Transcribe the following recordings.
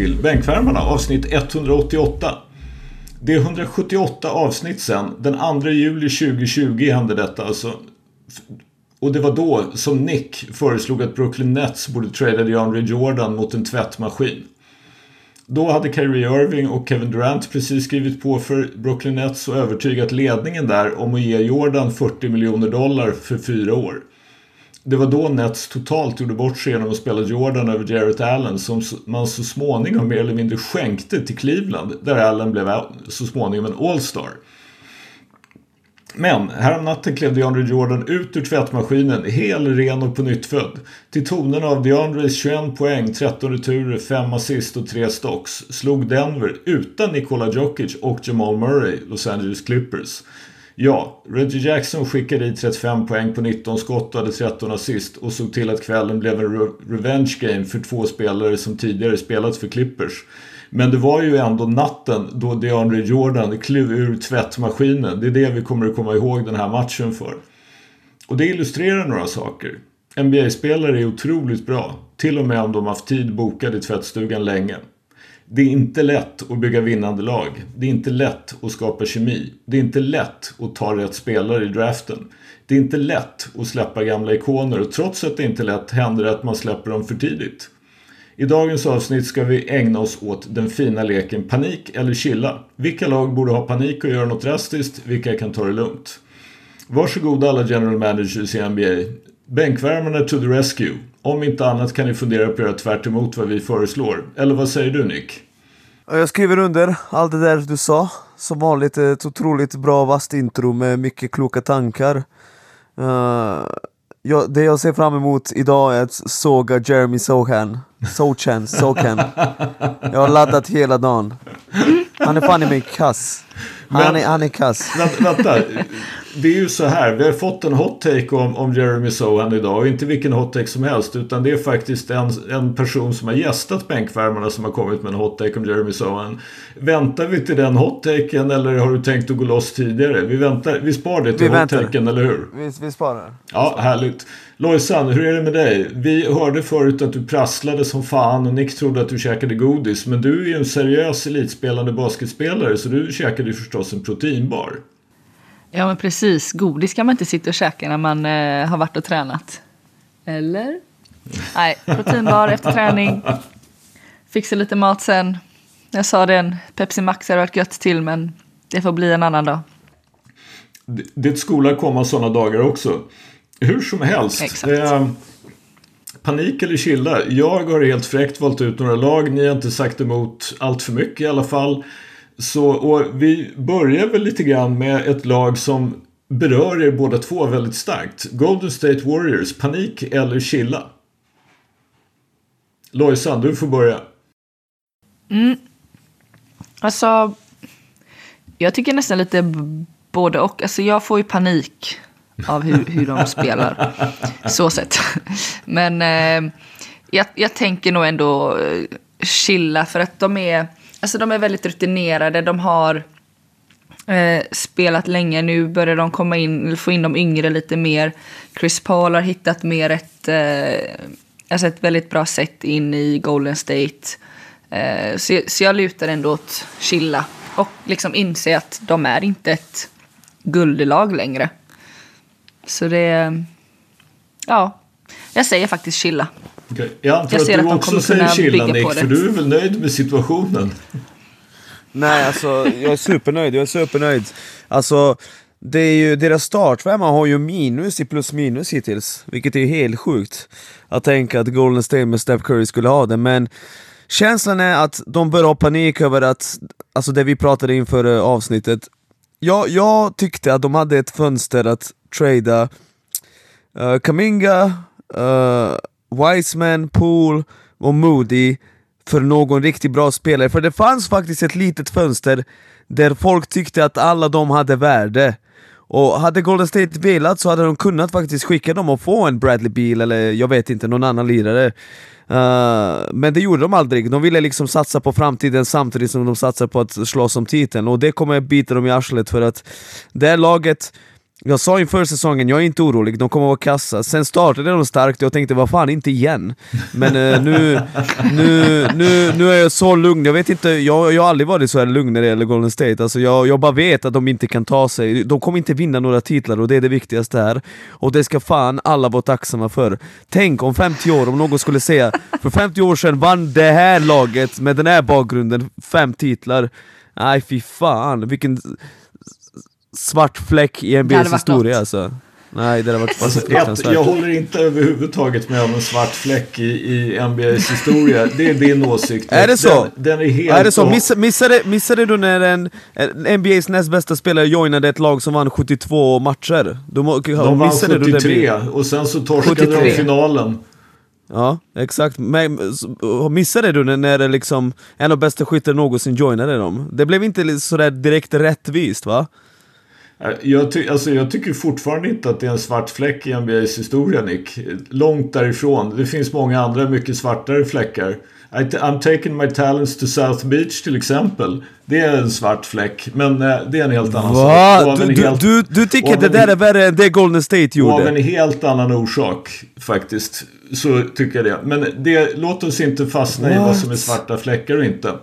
till Bänkvärmarna avsnitt 188. Det är 178 avsnitt sen. Den 2 juli 2020 hände detta alltså. Och det var då som Nick föreslog att Brooklyn Nets borde trada DeAndre Jordan mot en tvättmaskin. Då hade Kyrie Irving och Kevin Durant precis skrivit på för Brooklyn Nets och övertygat ledningen där om att ge Jordan 40 miljoner dollar för fyra år. Det var då Nets totalt gjorde bort sig genom att spela Jordan över Jarrett Allen som man så småningom mer eller mindre skänkte till Cleveland där Allen blev så småningom en All-Star. Men häromnatten klev DeAndre Jordan ut ur tvättmaskinen hel, ren och på nyttfödd. Till tonerna av DeAndres 21 poäng, 13 returer, 5 assist och 3 stocks slog Denver utan Nikola Jokic och Jamal Murray Los Angeles Clippers. Ja, Reggie Jackson skickade i 35 poäng på 19 skott och hade 13 assist och såg till att kvällen blev en re revenge game för två spelare som tidigare spelat för Clippers. Men det var ju ändå natten då DeAndre Jordan klev ur tvättmaskinen. Det är det vi kommer att komma ihåg den här matchen för. Och det illustrerar några saker. NBA-spelare är otroligt bra. Till och med om de haft tid bokad i tvättstugan länge. Det är inte lätt att bygga vinnande lag. Det är inte lätt att skapa kemi. Det är inte lätt att ta rätt spelare i draften. Det är inte lätt att släppa gamla ikoner och trots att det inte är lätt händer det att man släpper dem för tidigt. I dagens avsnitt ska vi ägna oss åt den fina leken panik eller chilla. Vilka lag borde ha panik och göra något drastiskt? Vilka kan ta det lugnt? Varsågoda alla general managers i NBA. Bänkvärmarna to the rescue. Om inte annat kan ni fundera på att göra tvärt vad vi föreslår. Eller vad säger du Nick? Jag skriver under allt det där du sa. Som vanligt ett otroligt bra vasst intro med mycket kloka tankar. Uh, jag, det jag ser fram emot idag är att såga Jeremy Sohan. Sochan, Sokan. Jag har laddat hela dagen. Han är fan i mig kass. Han, är, han är kass. Vänta, det är ju så här. Vi har fått en hot take om, om Jeremy Sohan idag. Och inte vilken hot take som helst. Utan det är faktiskt en, en person som har gästat bänkvärmarna som har kommit med en hot take om Jeremy Sohan. Väntar vi till den hot taken eller har du tänkt att gå loss tidigare? Vi, väntar, vi spar det till hot taken, eller hur? Vi, vi sparar. Ja, härligt. Lojsan, hur är det med dig? Vi hörde förut att du prasslade som fan och Nick trodde att du käkade godis. Men du är ju en seriös elitspelande basketspelare så du käkade ju förstås en proteinbar. Ja men precis, godis kan man inte sitta och käka när man eh, har varit och tränat. Eller? Nej, proteinbar efter träning. Fixa lite mat sen. Jag sa det, en Pepsi Max hade varit gött till men det får bli en annan dag. Det, det skola komma sådana dagar också. Hur som helst. Exakt. Eh, panik eller chilla? Jag har helt fräckt valt ut några lag. Ni har inte sagt emot allt för mycket i alla fall. Så, och vi börjar väl lite grann med ett lag som berör er båda två väldigt starkt. Golden State Warriors, panik eller chilla? Lojsan, du får börja. Mm. Alltså, jag tycker nästan lite både och. Alltså jag får ju panik av hur, hur de spelar. Så sett. Men eh, jag, jag tänker nog ändå eh, chilla för att de är, alltså de är väldigt rutinerade. De har eh, spelat länge. Nu börjar de komma in, få in de yngre lite mer. Chris Paul har hittat mer ett, eh, alltså ett väldigt bra sätt in i Golden State. Eh, så, så jag lutar ändå åt chilla och liksom inse att de är inte ett guldlag längre. Så det... Ja, jag säger faktiskt chilla. Okay. Jag antar jag att du att också säger chilla Nick, för du är väl nöjd med situationen? Nej, alltså jag är supernöjd. Jag är supernöjd. Alltså, det är ju, deras startfemma har ju minus i plus minus hittills, vilket är helt sjukt. Att tänka att Golden State med Steph Curry skulle ha det, men känslan är att de bör ha panik över att, alltså det vi pratade inför avsnittet, jag, jag tyckte att de hade ett fönster att trada uh, Kaminga, uh, Wiseman, Pool och Moody för någon riktigt bra spelare. För det fanns faktiskt ett litet fönster där folk tyckte att alla de hade värde. Och hade Golden State velat så hade de kunnat faktiskt skicka dem och få en Bradley Beal eller jag vet inte, någon annan lirare. Uh, men det gjorde de aldrig. De ville liksom satsa på framtiden samtidigt som de satsar på att slåss om titeln och det kommer bita dem i arslet för att det här laget jag sa inför säsongen, jag är inte orolig, de kommer att vara kassa. Sen startade de starkt och jag tänkte, vad fan, inte igen. Men eh, nu, nu, nu, nu är jag så lugn, jag vet inte, jag, jag har aldrig varit så här lugn när det gäller Golden State. Alltså jag, jag bara vet att de inte kan ta sig, de kommer inte vinna några titlar och det är det viktigaste här. Och det ska fan alla vara tacksamma för. Tänk om 50 år, om någon skulle säga, för 50 år sedan vann det här laget med den här bakgrunden fem titlar. Nej fy fan, vilken svart fläck i NBAs historia alltså. Nej, det hade varit alltså, fruktansvärt. Jag håller inte överhuvudtaget med om en svart fläck i, i NBAs historia. Det är din åsikt. Är det så? Den, den är helt... Är det så? Miss, missade, missade du när en, en NBAs näst bästa spelare joinade ett lag som vann 72 matcher? De, de vann 73 och sen så torskade 73. de finalen. Ja, exakt. Men, missade du när det liksom en av bästa skyttar någonsin joinade dem? Det blev inte sådär direkt rättvist va? Jag, ty alltså jag tycker fortfarande inte att det är en svart fläck i NBAs historia Nick. Långt därifrån. Det finns många andra mycket svartare fläckar. I'm taking my talents to South Beach till exempel. Det är en svart fläck, men eh, det är en helt annan sak. Du, du, helt, du, du tycker det där är värre än det Golden State gjorde? Av en helt annan orsak faktiskt. Så tycker jag det. Men det, låt oss inte fastna What? i vad som är svarta fläckar och inte.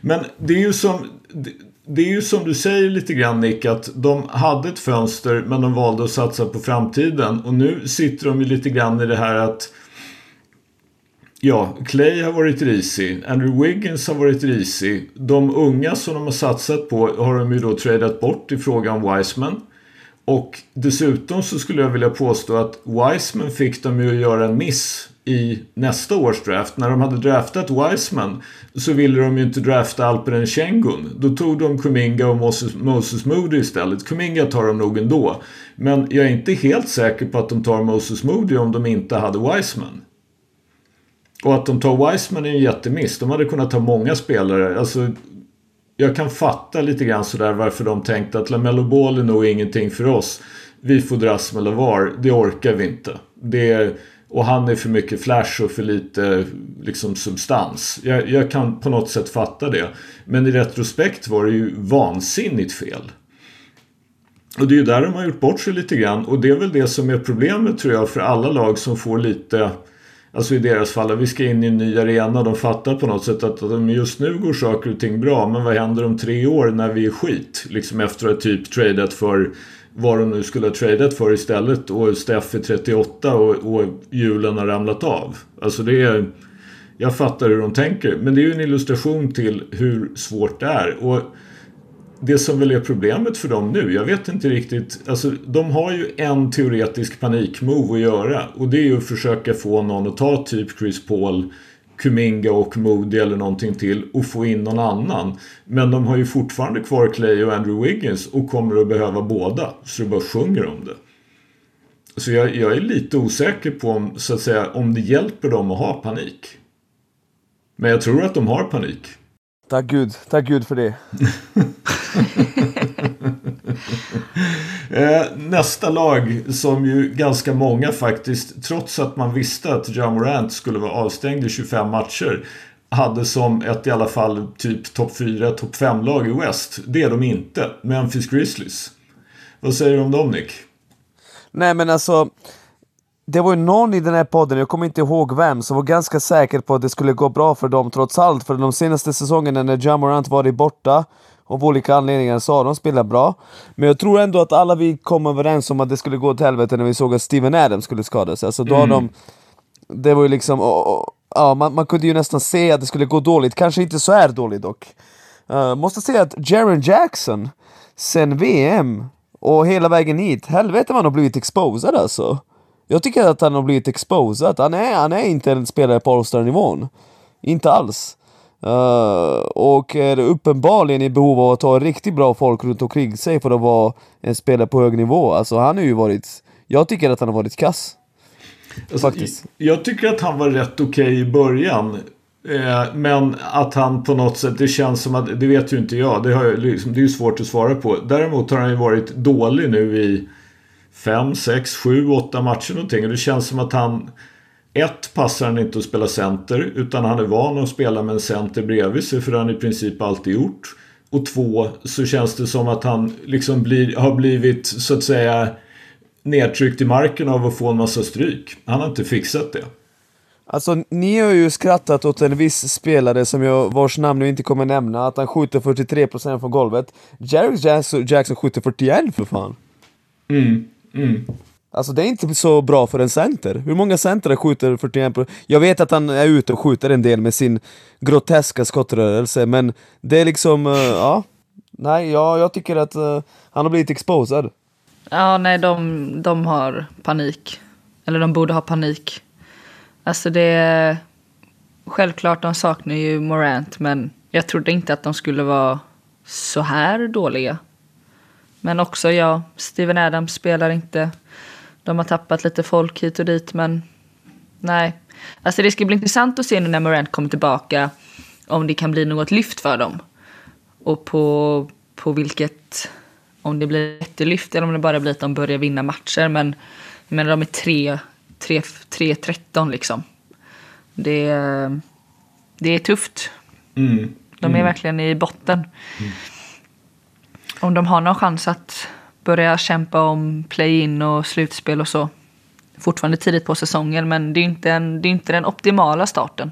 Men det är ju som det det är ju som du säger lite grann Nick att de hade ett fönster men de valde att satsa på framtiden. Och nu sitter de ju lite grann i det här att Ja, Clay har varit risig. Andrew Wiggins har varit risig. De unga som de har satsat på har de ju då tradat bort i fråga om Wiseman. Och dessutom så skulle jag vilja påstå att Wiseman fick de ju att göra en miss i nästa års draft. När de hade draftat Wiseman så ville de ju inte drafta Alperen Schengen. Då tog de Kuminga och Moses, Moses Moody istället. Kuminga tar de nog ändå. Men jag är inte helt säker på att de tar Moses Moody om de inte hade Wiseman. Och att de tar Wiseman är ju en jättemiss. De hade kunnat ta många spelare. Alltså, jag kan fatta lite grann sådär varför de tänkte att LaMelo Ball är nog ingenting för oss. Vi får dras med LaVar. Det orkar vi inte. Det är och han är för mycket flash och för lite liksom, substans. Jag, jag, kan på något sätt fatta det. Men i retrospekt var det ju vansinnigt fel. Och det är ju där de har gjort bort sig lite grann. Och det är väl det som är problemet tror jag för alla lag som får lite Alltså i deras fall, vi ska in i en ny arena. De fattar på något sätt att just nu går saker och ting bra. Men vad händer om tre år när vi är skit? Liksom efter att ha typ tradat för vad de nu skulle ha tradat för istället och Steff är 38 och, och hjulen har ramlat av. Alltså det är... Jag fattar hur de tänker. Men det är ju en illustration till hur svårt det är. Och det som väl är problemet för dem nu, jag vet inte riktigt. Alltså de har ju en teoretisk panikmove att göra. Och det är ju att försöka få någon att ta typ Chris Paul Kuminga och Moody eller någonting till och få in någon annan. Men de har ju fortfarande kvar Clay och Andrew Wiggins och kommer att behöva båda. Så det bara sjunger om det. Så jag, jag, är lite osäker på om, så att säga, om det hjälper dem att ha panik. Men jag tror att de har panik. Tack Gud, tack Gud för det. Eh, nästa lag som ju ganska många faktiskt, trots att man visste att John Morant skulle vara avstängd i 25 matcher, hade som ett i alla fall typ topp 4, topp 5-lag i West. Det är de inte. Memphis Grizzlies. Vad säger du om dem Nick? Nej men alltså det var ju någon i den här podden, jag kommer inte ihåg vem, som var ganska säker på att det skulle gå bra för dem trots allt. För de senaste säsongerna när Jamorant varit borta, av olika anledningar, så har de spelat bra. Men jag tror ändå att alla vi kom överens om att det skulle gå åt helvete när vi såg att Steven Adams skulle skada sig. Alltså då mm. de... Det var ju liksom... Och, och, ja, man, man kunde ju nästan se att det skulle gå dåligt, kanske inte så här dåligt dock. Uh, måste säga att Jaren Jackson, sen VM och hela vägen hit, helvete man har blivit exposed alltså. Jag tycker att han har blivit exposed. Han är, han är inte en spelare på All-star-nivån. Inte alls. Uh, och är uppenbarligen i behov av att ha riktigt bra folk runt omkring sig för att vara en spelare på hög nivå. Alltså han har ju varit... Jag tycker att han har varit kass. Alltså, Faktiskt. Jag tycker att han var rätt okej okay i början. Eh, men att han på något sätt, det känns som att, det vet ju inte jag. Det, har, liksom, det är ju svårt att svara på. Däremot har han ju varit dålig nu i fem, sex, sju, åtta matcher någonting. Och det känns som att han... Ett, passar han inte att spela center utan han är van att spela med en center bredvid sig för det har han i princip alltid gjort. Och två, så känns det som att han liksom blir, har blivit så att säga nedtryckt i marken av att få en massa stryk. Han har inte fixat det. Alltså, ni har ju skrattat åt en viss spelare som jag, vars namn jag inte kommer nämna, att han skjuter 43% från golvet. Jackson, Jackson skjuter 41 för fan. Mm, mm. Alltså det är inte så bra för en center. Hur många centrar skjuter 41%? Jag vet att han är ute och skjuter en del med sin groteska skottrörelse, men det är liksom, uh, ja. Nej, ja, jag tycker att uh, han har blivit exposed. Ja, nej, de, de har panik. Eller de borde ha panik. Alltså det är... Självklart, de saknar ju Morant, men jag trodde inte att de skulle vara så här dåliga. Men också, ja, Steven Adams spelar inte. De har tappat lite folk hit och dit, men nej. Alltså det ska bli intressant att se nu när Morant kommer tillbaka om det kan bli något lyft för dem. Och på, på vilket, om det blir ett lyft eller om det bara blir att de börjar vinna matcher. Men jag menar, de är tre 3-13 liksom. Det, det är tufft. Mm. De är mm. verkligen i botten. Mm. Om de har någon chans att börja kämpa om play-in och slutspel och så. Fortfarande tidigt på säsongen men det är inte, en, det är inte den optimala starten.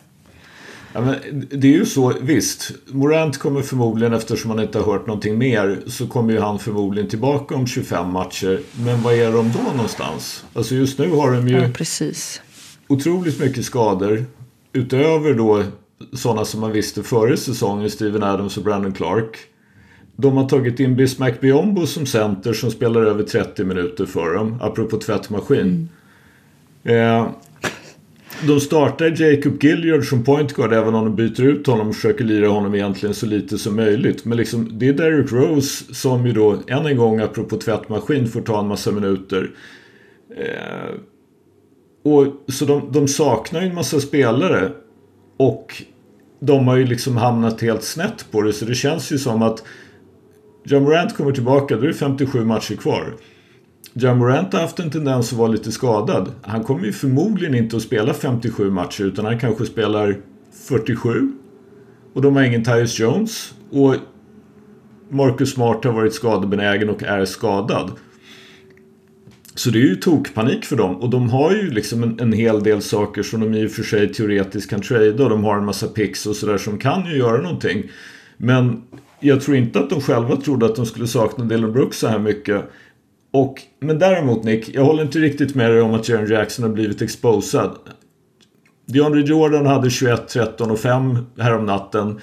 Ja, men det är ju så, visst. Morant kommer förmodligen, eftersom man inte har hört någonting mer, så kommer ju han förmodligen tillbaka om 25 matcher. Men vad är de då någonstans? Alltså just nu har de ju ja, precis. otroligt mycket skador. Utöver då sådana som man visste före säsongen, Steven Adams och Brandon Clark. De har tagit in Bismack Biombo som center som spelar över 30 minuter för dem, apropå tvättmaskin. Mm. Eh, de startar Jacob Gilliard som point guard även om de byter ut honom och försöker lira honom egentligen så lite som möjligt. Men liksom, det är Derrick Rose som ju då än en gång apropå tvättmaskin får ta en massa minuter. Eh, och, så de, de saknar ju en massa spelare. Och de har ju liksom hamnat helt snett på det så det känns ju som att Jamorant Morant kommer tillbaka, då är det 57 matcher kvar. Jamorant har haft en tendens att vara lite skadad. Han kommer ju förmodligen inte att spela 57 matcher utan han kanske spelar 47. Och de har ingen Tyus Jones. Och Marcus Smart har varit skadebenägen och är skadad. Så det är ju tokpanik för dem. Och de har ju liksom en, en hel del saker som de i och för sig teoretiskt kan trada. Och de har en massa picks och sådär som kan ju göra någonting. Men jag tror inte att de själva trodde att de skulle sakna Dylan Brooks så här mycket. Och, men däremot Nick, jag håller inte riktigt med dig om att Jaron Jackson har blivit exposad. DeAndre Jordan hade 21, 13 och 5 härom natten.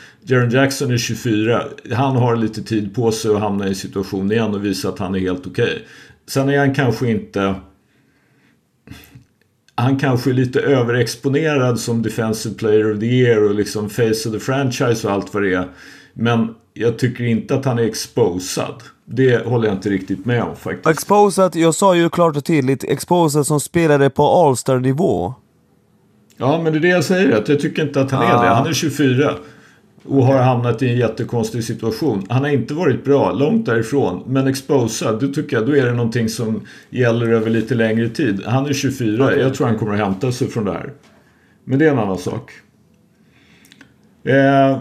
Jackson är 24. Han har lite tid på sig att hamna i situation igen och visa att han är helt okej. Okay. Sen är han kanske inte... Han kanske är lite överexponerad som Defensive Player of the Year och liksom Face of the Franchise och allt vad det är. Men jag tycker inte att han är exposad. Det håller jag inte riktigt med om faktiskt. Exposed, jag sa ju klart och tydligt, exposed som spelade på All-star nivå. Ja, men det är det jag säger. Att jag tycker inte att han ah. är det. Han är 24. Och har hamnat i en jättekonstig situation. Han har inte varit bra, långt därifrån. Men exposad, då tycker jag då är det någonting som gäller över lite längre tid. Han är 24, okay. jag tror han kommer att hämta sig från det här. Men det är en annan sak. Eh,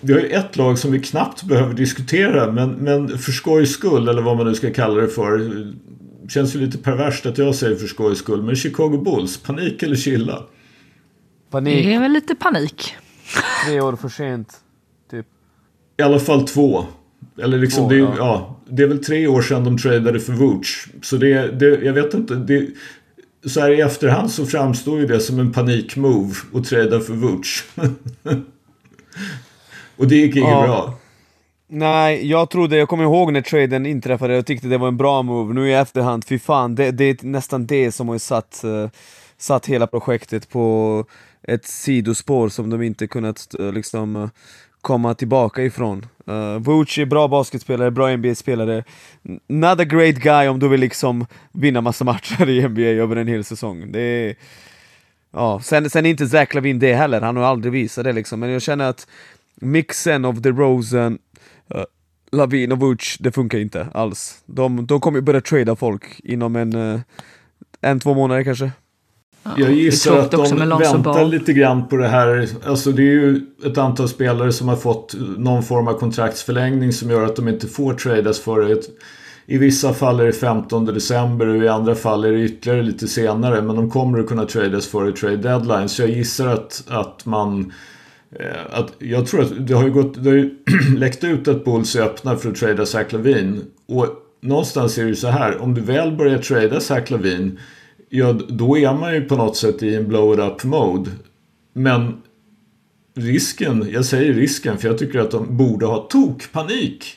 vi har ju ett lag som vi knappt behöver diskutera men, men för skojs skull eller vad man nu ska kalla det för. Känns ju lite perverst att jag säger för skojs skull. Men Chicago Bulls, panik eller chilla? Panik. Det är väl lite panik. Tre år för sent. Typ. I alla fall två. Eller liksom, två, det, ja. ja. det är väl tre år sedan de tradade för Vooch. Så det, det jag vet inte. Det, så här i efterhand så framstår ju det som en panikmove att trada för Vooch. Och det gick inget ja. bra. Nej, jag trodde, jag kommer ihåg när traden inträffade, jag tyckte det var en bra move. Nu i efterhand, fy fan, det, det är nästan det som har satt, uh, satt hela projektet på ett sidospår som de inte kunnat uh, liksom uh, komma tillbaka ifrån. Uh, Vooch är bra basketspelare, bra NBA-spelare. Not a great guy om du vill liksom vinna massa matcher i NBA över en hel säsong. Det är, ja, sen, sen är inte Zach Lavin det heller, han har aldrig visat det liksom, men jag känner att mixen av DeRozan, uh, Lavin och Vooch, det funkar inte alls. De, de kommer börja trada folk inom en, uh, en, två månader kanske. Jag gissar att de väntar lite grann på det här. Alltså det är ju ett antal spelare som har fått någon form av kontraktsförlängning som gör att de inte får tradas ett I vissa fall är det 15 december och i andra fall är det ytterligare lite senare. Men de kommer att kunna tradas före trade deadline. Så jag gissar att, att man... Eh, att jag tror att det har ju gått... Det har ju läckt ut att Bulls är öppna för att trada Zach Lavin. Och någonstans är det ju så här. Om du väl börjar trada Zach Lavin. Ja, då är man ju på något sätt i en blow it up mode. Men risken, jag säger risken för jag tycker att de borde ha tokpanik.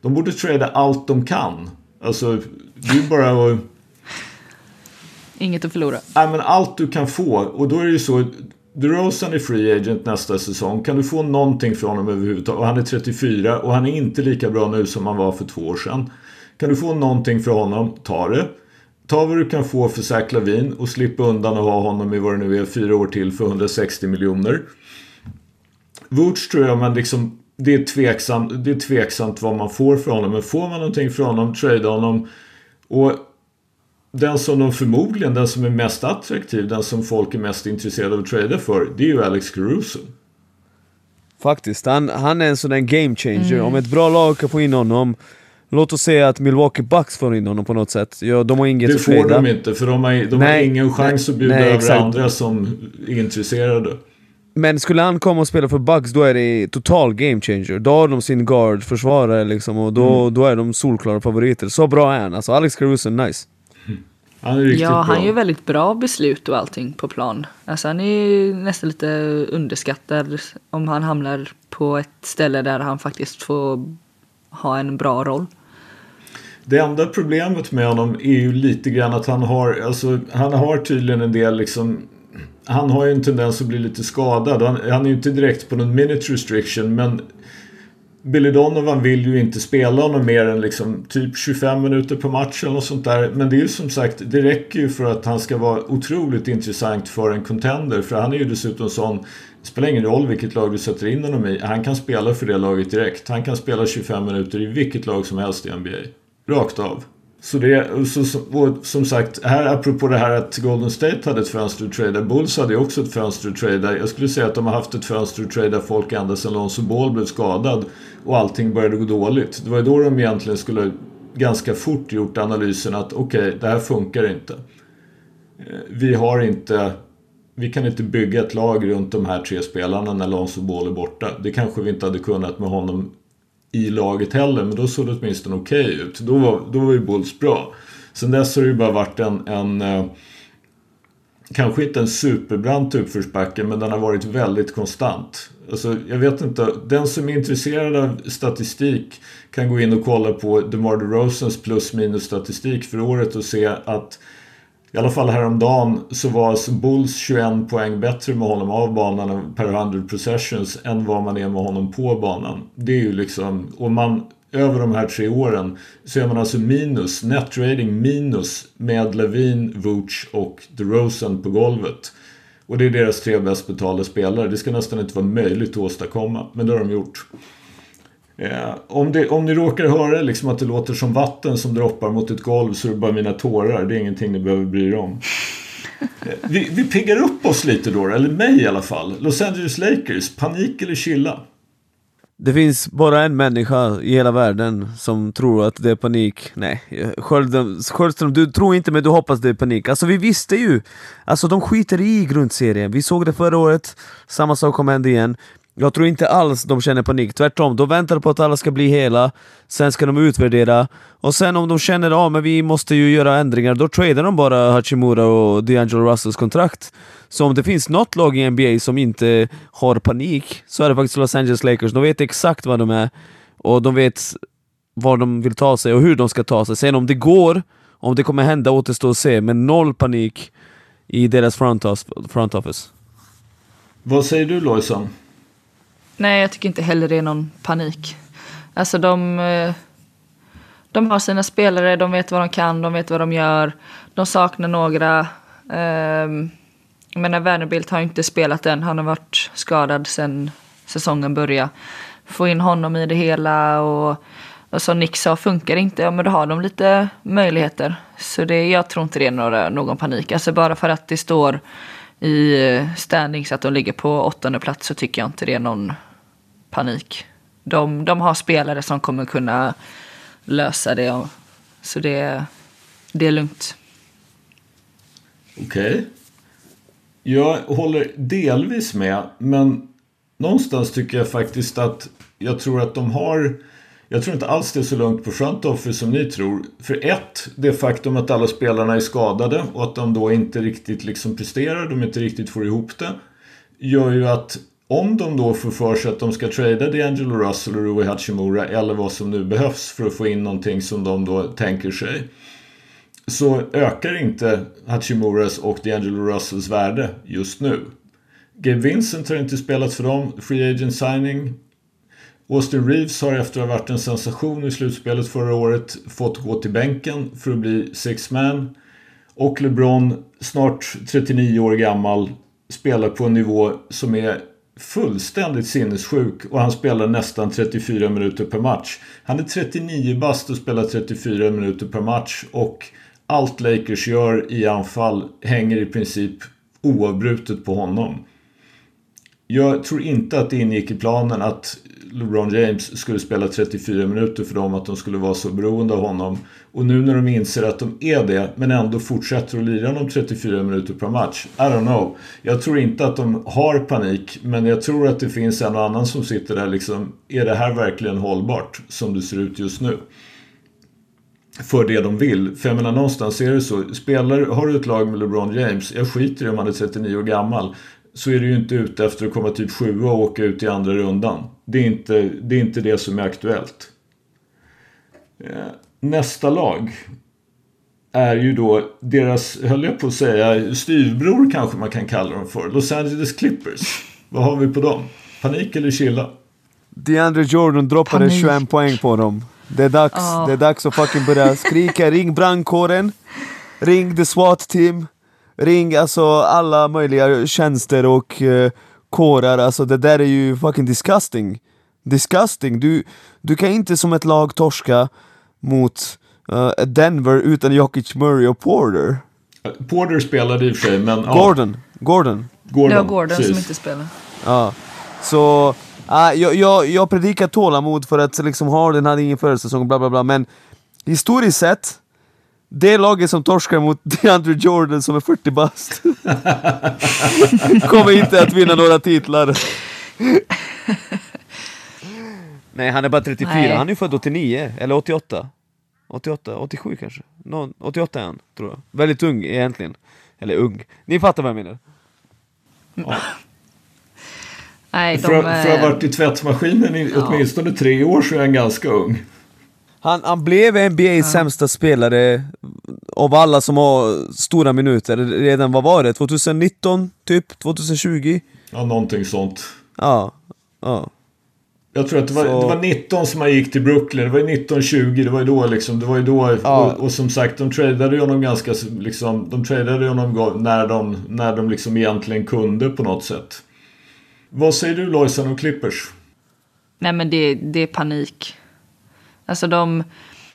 De borde trada allt de kan. Alltså, det är bara att... Inget att förlora. Nej, men allt du kan få. Och då är det ju så. DeRozan är free agent nästa säsong. Kan du få någonting från honom överhuvudtaget? Och han är 34 och han är inte lika bra nu som han var för två år sedan. Kan du få någonting från honom, ta det. Ta vad du kan få för Zach Lavin och slippa undan och ha honom i vad det nu är, fyra år till för 160 miljoner. Vooch tror jag man liksom det är, tveksamt, det är tveksamt vad man får för honom. Men får man någonting för honom, trade honom. Och den som de förmodligen, den som är mest attraktiv, den som folk är mest intresserade av att trada för, det är ju Alex Caruso. Faktiskt, han, han är en sån där game changer. Mm. Om ett bra lag kan få in honom Låt oss säga att Milwaukee Bucks får in honom på något sätt. Ja, de har inget Det får de inte, för de har, de nej, har ingen chans nej, att bjuda nej, över exakt. andra som är intresserade. Men skulle han komma och spela för Bucks då är det total game changer. Då har de sin guard, försvarare liksom, och då, mm. då är de solklara favoriter. Så bra är han. Alltså Alex Caruso nice. Han är riktigt ja, han gör väldigt bra beslut och allting på plan. Alltså han är nästan lite underskattad om han hamnar på ett ställe där han faktiskt får ha en bra roll. Det enda problemet med honom är ju lite grann att han har, alltså, han har tydligen en del liksom han har ju en tendens att bli lite skadad. Han, han är ju inte direkt på någon minute restriction men Billy Donovan vill ju inte spela honom mer än liksom typ 25 minuter på matchen och sånt där. Men det är ju som sagt, det räcker ju för att han ska vara otroligt intressant för en contender. För han är ju dessutom sån, det spelar ingen roll vilket lag du sätter in honom i. Han kan spela för det laget direkt. Han kan spela 25 minuter i vilket lag som helst i NBA. Rakt av. Så det, så, och som sagt, här apropå det här att Golden State hade ett fönster att trada. Bulls hade också ett fönster att trada. Jag skulle säga att de har haft ett fönster att trada folk ända sedan Lonzo Ball blev skadad och allting började gå dåligt. Det var ju då de egentligen skulle ganska fort gjort analysen att okej, okay, det här funkar inte. Eh, vi har inte vi kan inte bygga ett lag runt de här tre spelarna när Lonzo Ball är borta. Det kanske vi inte hade kunnat med honom i laget heller. Men då såg det åtminstone okej okay ut. Då var, då var ju Bulls bra. Sen dess har det ju bara varit en, en eh, kanske inte en superbrant uppförsbacke men den har varit väldigt konstant. Alltså, jag vet inte, den som är intresserad av statistik kan gå in och kolla på DeMar DeRozans plus minus statistik för året och se att i alla fall häromdagen så var Bulls 21 poäng bättre med honom av banan per 100 possessions än vad man är med honom på banan. Det är ju liksom, och man över de här tre åren så är man alltså minus, net rating minus med Levin, Vooch och DeRozan på golvet. Och det är deras tre bäst betalda spelare. Det ska nästan inte vara möjligt att åstadkomma, men det har de gjort. Eh, om, det, om ni råkar höra liksom att det låter som vatten som droppar mot ett golv så är det bara mina tårar. Det är ingenting ni behöver bry er om. Eh, vi, vi piggar upp oss lite då, eller mig i alla fall. Los Angeles Lakers, panik eller chilla? Det finns bara en människa i hela världen som tror att det är panik. Nej, Sköldström, du tror inte men du hoppas det är panik. Alltså vi visste ju! Alltså de skiter i grundserien. Vi såg det förra året, samma sak kommer hända igen. Jag tror inte alls de känner panik, tvärtom. De väntar på att alla ska bli hela, sen ska de utvärdera, och sen om de känner att ah, vi måste ju göra ändringar, då tradar de bara Hachimura och D'Angelo Russells kontrakt. Så om det finns något lag i NBA som inte har panik, så är det faktiskt Los Angeles Lakers. De vet exakt vad de är, och de vet var de vill ta sig och hur de ska ta sig. Sen om det går, om det kommer hända återstår att se, men noll panik i deras front office. Vad säger du Lojsan? Nej, jag tycker inte heller det är någon panik. Alltså de, eh, de har sina spelare, de vet vad de kan, de vet vad de gör. De saknar några. Ehm, jag menar, Wernerbilt har inte spelat än. Han har varit skadad sedan säsongen började. Få in honom i det hela och, och som Nick sa, funkar det inte, ja men då har de lite möjligheter. Så det, jag tror inte det är några, någon panik. Alltså bara för att det står i eh, standings att de ligger på åttonde plats så tycker jag inte det är någon panik. De, de har spelare som kommer kunna lösa det Så det, det är lugnt. Okej. Okay. Jag håller delvis med, men någonstans tycker jag faktiskt att jag tror att de har jag tror inte alls det är så lugnt på front office som ni tror. För ett, det faktum att alla spelarna är skadade och att de då inte riktigt liksom presterar, de inte riktigt får ihop det. Gör ju att om de då får för sig att de ska trada D'Angelo Russell och Rui Hachimura eller vad som nu behövs för att få in någonting som de då tänker sig. Så ökar inte Hachimuras och D'Angelo Russells värde just nu. Gabe Vincent har inte spelat för dem. Free agent signing Austin Reeves har efter att ha varit en sensation i slutspelet förra året fått gå till bänken för att bli six man. Och LeBron, snart 39 år gammal, spelar på en nivå som är fullständigt sinnessjuk och han spelar nästan 34 minuter per match. Han är 39 bast och spelar 34 minuter per match och allt Lakers gör i anfall hänger i princip oavbrutet på honom. Jag tror inte att det ingick i planen att LeBron James skulle spela 34 minuter för dem, att de skulle vara så beroende av honom. Och nu när de inser att de är det, men ändå fortsätter att lira de 34 minuter per match. I don't know. Jag tror inte att de har panik, men jag tror att det finns en och annan som sitter där liksom, är det här verkligen hållbart som det ser ut just nu? För det de vill. För jag menar någonstans är det så. Spelar, har du ett lag med LeBron James, jag skiter i om han är 39 år gammal så är du ju inte ute efter att komma typ sjua och åka ut i andra rundan. Det är inte det, är inte det som är aktuellt. Eh, nästa lag är ju då deras, höll jag på att säga, styvbror kanske man kan kalla dem för. Los Angeles Clippers. Vad har vi på dem? Panik eller chilla? DeAndre Jordan droppade Panik. 21 poäng på dem. Det är dags, oh. det är dags att fucking börja skrika. Ring brandkåren. Ring the SWAT team. Ring alltså alla möjliga tjänster och uh, kårar, alltså det där är ju fucking disgusting. Disgusting. Du, du kan inte som ett lag torska mot uh, Denver utan Jokic, Murray och Porter. Porter spelade i och för sig, men... Gordon. Ja. Gordon. Gordon. Det var Gordon precis. som inte spelade. Ja. Så, uh, jag, jag, jag predikar tålamod för att liksom Harden hade ingen försäsong, bla bla bla, men historiskt sett det laget som torskar mot DeAndre Jordan som är 40 bast kommer inte att vinna några titlar. Nej, han är bara 34. Nej. Han är född 89, eller 88. 88, 87 kanske? No, 88 är han, tror jag. Väldigt ung egentligen. Eller ung. Ni fattar vad jag menar. Ja. Nej, de, för, för att ha varit i tvättmaskinen i ja. åtminstone tre år så är han ganska ung. Han, han blev NBA's ja. sämsta spelare av alla som har stora minuter redan, vad var det? 2019 typ? 2020? Ja, någonting sånt. Ja, ja. Jag tror att det var, så... det var 19 som han gick till Brooklyn. Det var ju 1920. Det var ju då liksom. Det var ju då. Ja. Och, och, som sagt, de tradade ju honom ganska liksom. De tradade honom när de, när de liksom egentligen kunde på något sätt. Vad säger du Lojsan om Clippers? Nej men det, det är panik. Alltså de,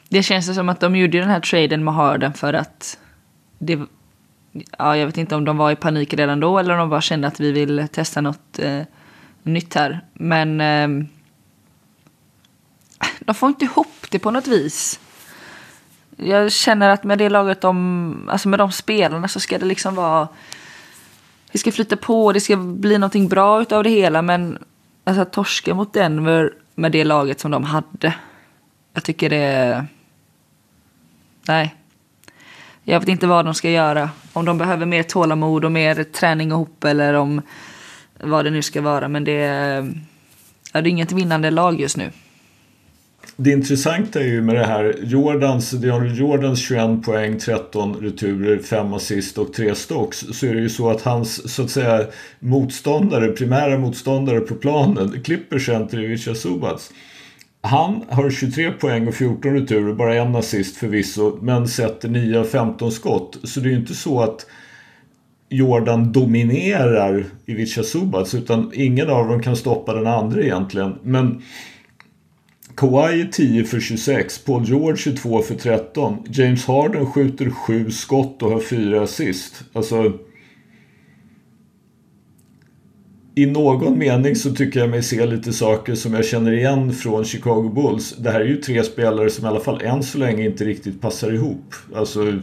det känns som att de gjorde den här traden med Harden för att det, ja, jag vet inte om de var i panik redan då eller om de bara kände att vi vill testa något eh, nytt här. Men eh, de får inte ihop det på något vis. Jag känner att med det laget, de, alltså med de spelarna så ska det liksom vara... Det ska flyta på, det ska bli någonting bra utav det hela men alltså att torska mot Denver med det laget som de hade jag tycker det... Nej. Jag vet inte vad de ska göra. Om de behöver mer tålamod och mer träning ihop eller om vad det nu ska vara. Men det är, det är inget vinnande lag just nu. Det intressanta är ju med det här Jordans, Jordans 21 poäng, 13 returer, 5 assist och 3 stocks. Så är det ju så att hans så att säga motståndare, primära motståndare på planen, klipper center Ivica Subats han har 23 poäng och 14 returer, bara en assist förvisso, men sätter 9 av 15 skott. Så det är ju inte så att Jordan dominerar Ivica Subats utan ingen av dem kan stoppa den andra egentligen. Men Kawhi är 10 för 26, Paul George 22 för 13, James Harden skjuter 7 skott och har 4 assist. Alltså i någon mening så tycker jag mig se lite saker som jag känner igen från Chicago Bulls. Det här är ju tre spelare som i alla fall än så länge inte riktigt passar ihop. Alltså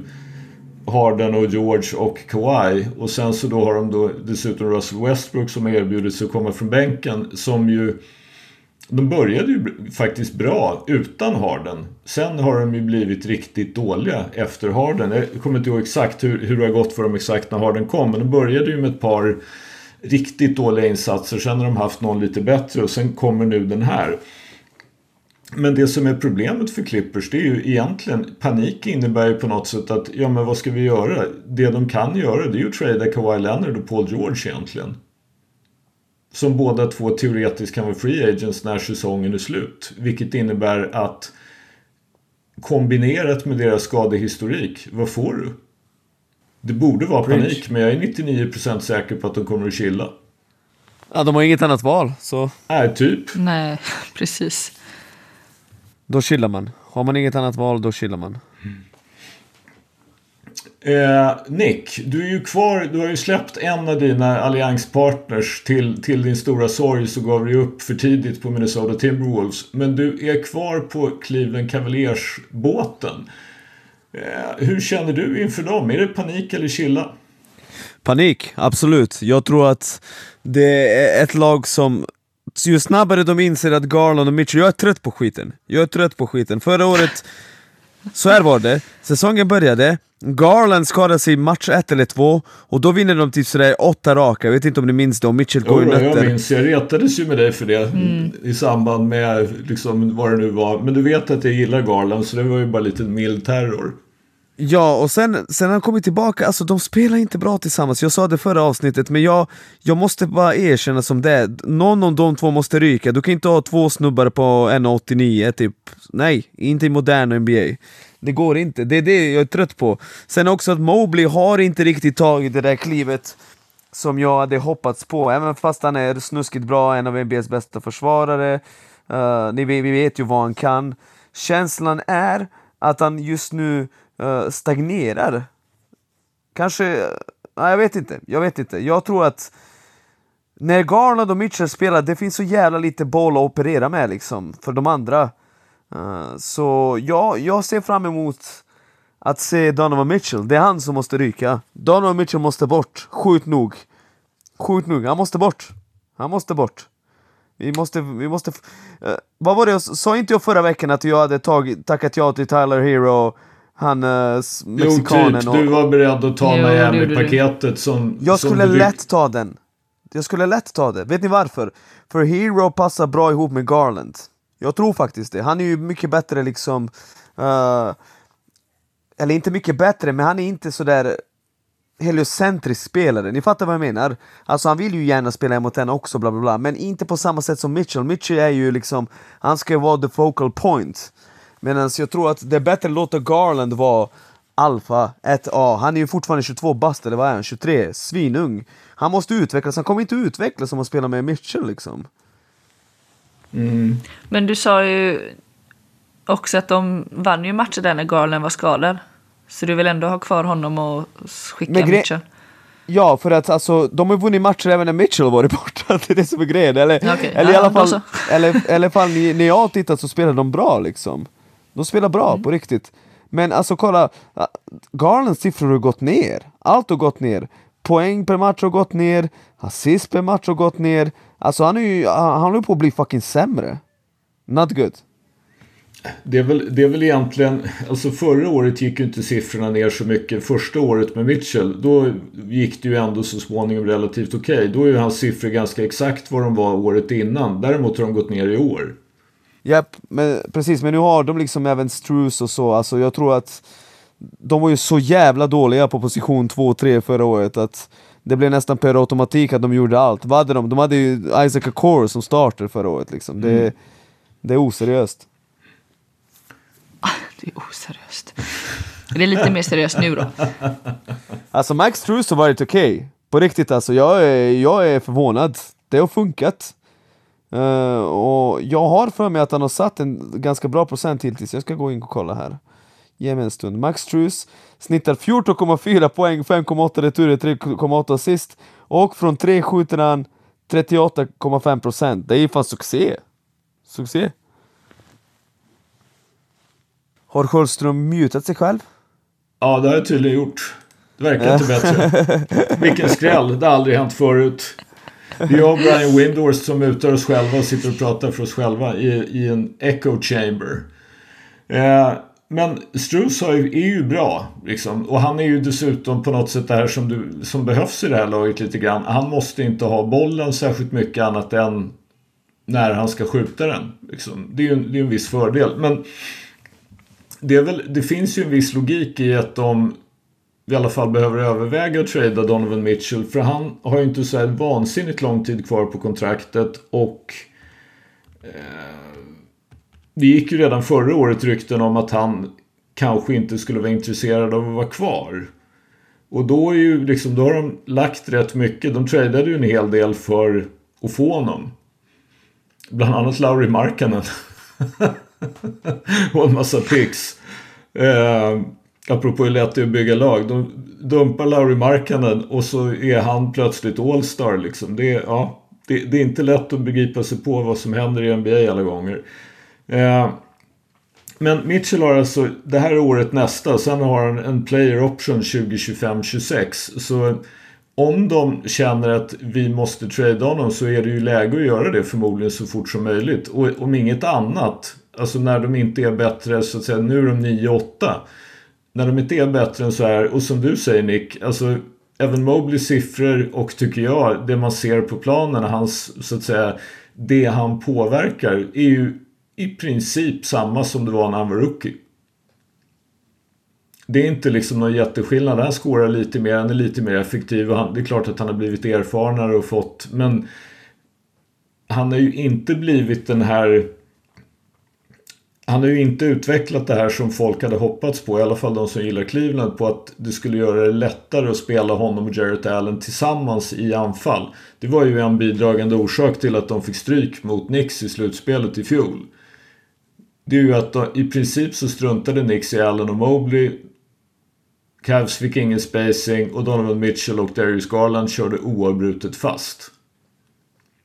Harden och George och Kawhi. Och sen så då har de då dessutom Russell Westbrook som har erbjudit sig att komma från bänken. Som ju... De började ju faktiskt bra utan Harden. Sen har de ju blivit riktigt dåliga efter Harden. Jag kommer inte ihåg exakt hur, hur det har gått för dem exakt när Harden kom. Men de började ju med ett par riktigt dåliga insatser. Sen har de haft någon lite bättre och sen kommer nu den här. Men det som är problemet för Clippers det är ju egentligen panik innebär ju på något sätt att ja men vad ska vi göra? Det de kan göra det är ju att trada Kawhi Leonard och Paul George egentligen. Som båda två teoretiskt kan vara free agents när säsongen är slut. Vilket innebär att kombinerat med deras skadehistorik, vad får du? Det borde vara panik men jag är 99% säker på att de kommer att chilla. Ja, de har inget annat val, så... Nej, typ. Nej, precis. Då chillar man. Har man inget annat val, då chillar man. Eh, Nick, du är ju kvar. Du har ju släppt en av dina allianspartners. Till, till din stora sorg så gav du upp för tidigt på Minnesota Timberwolves. Men du är kvar på Cleveland Cavaliers-båten. Eh, hur känner du inför dem? Är det panik eller chilla? Panik, absolut. Jag tror att det är ett lag som ju snabbare de inser att Garland och Mitchell, jag är trött på skiten. Jag är trött på skiten. Förra året, så här var det, säsongen började, Garland skadade sig i match ett eller två, och då vinner de typ sådär åtta raka, jag vet inte om ni minns det, och Mitchell går i nötter. jag minns, jag retades ju med dig för det mm. i samband med liksom vad det nu var. Men du vet att jag gillar Garland, så det var ju bara lite mild terror. Ja, och sen, sen han kommit tillbaka, alltså de spelar inte bra tillsammans, jag sa det förra avsnittet, men jag, jag måste bara erkänna som det Någon av de två måste ryka, du kan inte ha två snubbar på 1,89 typ. Nej, inte i modern NBA Det går inte, det är det jag är trött på. Sen också att Mobley har inte riktigt tagit det där klivet som jag hade hoppats på, även fast han är snuskigt bra, en av NBAs bästa försvarare. Uh, ni, Vi vet ju vad han kan. Känslan är att han just nu Eh, stagnerar. Kanske, nej jag vet inte, jag vet inte. Jag tror att när Garland och Mitchell spelar, det finns så jävla lite boll att operera med liksom, för de andra. Uh, så ja, jag ser fram emot att se Donovan Mitchell. Det är han som måste ryka. Donovan Mitchell måste bort, sjukt nog. Sjukt nog, han måste bort. Han måste bort. Vi måste, vi måste... Uh, vad var det jag sa inte jag förra veckan att jag hade tagit, tackat ja till Tyler Hero han uh, mexikanen. Jo, typ. Du var beredd att ta Miami-paketet som... Jag som skulle lätt ta den. Jag skulle lätt ta det. Vet ni varför? För Hero passar bra ihop med Garland. Jag tror faktiskt det. Han är ju mycket bättre liksom... Uh, eller inte mycket bättre, men han är inte sådär heliocentrisk spelare, ni fattar vad jag menar? Alltså han vill ju gärna spela mot en också, bla bla bla, men inte på samma sätt som Mitchell. Mitchell är ju liksom, han ska ju vara the focal point. Medan jag tror att det är bättre att låta Garland vara alfa 1A. Han är ju fortfarande 22 bast, eller vad är han? 23? Svinung. Han måste utvecklas, han kommer inte utvecklas om han spelar med Mitchell liksom. Mm. Men du sa ju också att de vann ju matcher där när Garland var skadad. Så du vill ändå ha kvar honom och skicka Mitchell? Ja, för att alltså, de har vunnit matcher även när Mitchell varit borta, det är det som är grejen. Eller, okay. eller ja, i alla fall, eller, eller fall när jag har tittat så spelar de bra liksom. De spelar bra, mm. på riktigt. Men alltså kolla, Garlands siffror har gått ner. Allt har gått ner. Poäng per match har gått ner, assist per match har gått ner. Alltså han, är ju, han håller på att bli fucking sämre. Not good. Det är, väl, det är väl egentligen, alltså förra året gick ju inte siffrorna ner så mycket. Första året med Mitchell, då gick det ju ändå så småningom relativt okej. Okay. Då är ju hans siffror ganska exakt vad de var året innan. Däremot har de gått ner i år. Japp, men, precis, men nu har de liksom även Strus och så, alltså jag tror att de var ju så jävla dåliga på position 2 och 3 förra året att det blev nästan per automatik att de gjorde allt. Vad hade de? De hade ju Isaac Accor som starter förra året liksom. Det, mm. det är oseriöst. Det är oseriöst. Det är lite mer seriöst nu då. Alltså Max Strus har varit okej. Okay. På riktigt alltså, jag är, jag är förvånad. Det har funkat. Uh, och jag har för mig att han har satt en ganska bra procent hittills, jag ska gå in och kolla här. Ge mig en stund. Max Truss snittar 14,4 poäng, 5,8 returer, 3,8 assist. Och från tre skjuter han 38,5 procent. Det är ju fan succé. Succé. Har Sköldström mutat sig själv? Ja, det har jag tydligen gjort. Det verkar inte bättre. Vilken skräll. Det har aldrig hänt förut. Det är jag och Brian Windhorst som mutar oss själva och sitter och pratar för oss själva i, i en echo chamber. Eh, men Struz är ju bra. Liksom. Och han är ju dessutom på något sätt det här som, du, som behövs i det här laget lite grann. Han måste inte ha bollen särskilt mycket annat än när han ska skjuta den. Liksom. Det är ju en, det är en viss fördel. Men det, är väl, det finns ju en viss logik i att de i alla fall behöver överväga att trada Donovan Mitchell. För han har ju inte så här vansinnigt lång tid kvar på kontraktet. Och eh, det gick ju redan förra året rykten om att han kanske inte skulle vara intresserad av att vara kvar. Och då, är ju liksom, då har de lagt rätt mycket. De tradade ju en hel del för att få honom. Bland annat Lauri Markkanen. och en massa picks. Eh, apropå hur lätt det är att bygga lag. De dumpar Lauri Markkanen och så är han plötsligt All-star. Liksom. Det, ja, det, det, är inte lätt att begripa sig på vad som händer i NBA alla gånger. Eh, men Mitchell har alltså det här året nästa. Sen har han en player option 2025-26. Så om de känner att vi måste trade honom så är det ju läge att göra det förmodligen så fort som möjligt. Och om inget annat, alltså när de inte är bättre, så att säga, nu är de 9-8. När de inte är bättre än så här, och som du säger Nick, alltså även Mobleys siffror och tycker jag, det man ser på planen, hans, så att säga, det han påverkar är ju i princip samma som det var när han var rookie. Det är inte liksom någon jätteskillnad. Han skårar lite mer, han är lite mer effektiv. Och han, det är klart att han har blivit erfarnare och fått... Men han har ju inte blivit den här... Han har ju inte utvecklat det här som folk hade hoppats på, i alla fall de som gillar Cleveland, på att det skulle göra det lättare att spela honom och Jarrett Allen tillsammans i anfall. Det var ju en bidragande orsak till att de fick stryk mot Knicks i slutspelet i fjol. Det är ju att de, i princip så struntade Knicks i Allen och Mobley Cavs fick ingen spacing och Donovan Mitchell och Darius Garland körde oavbrutet fast.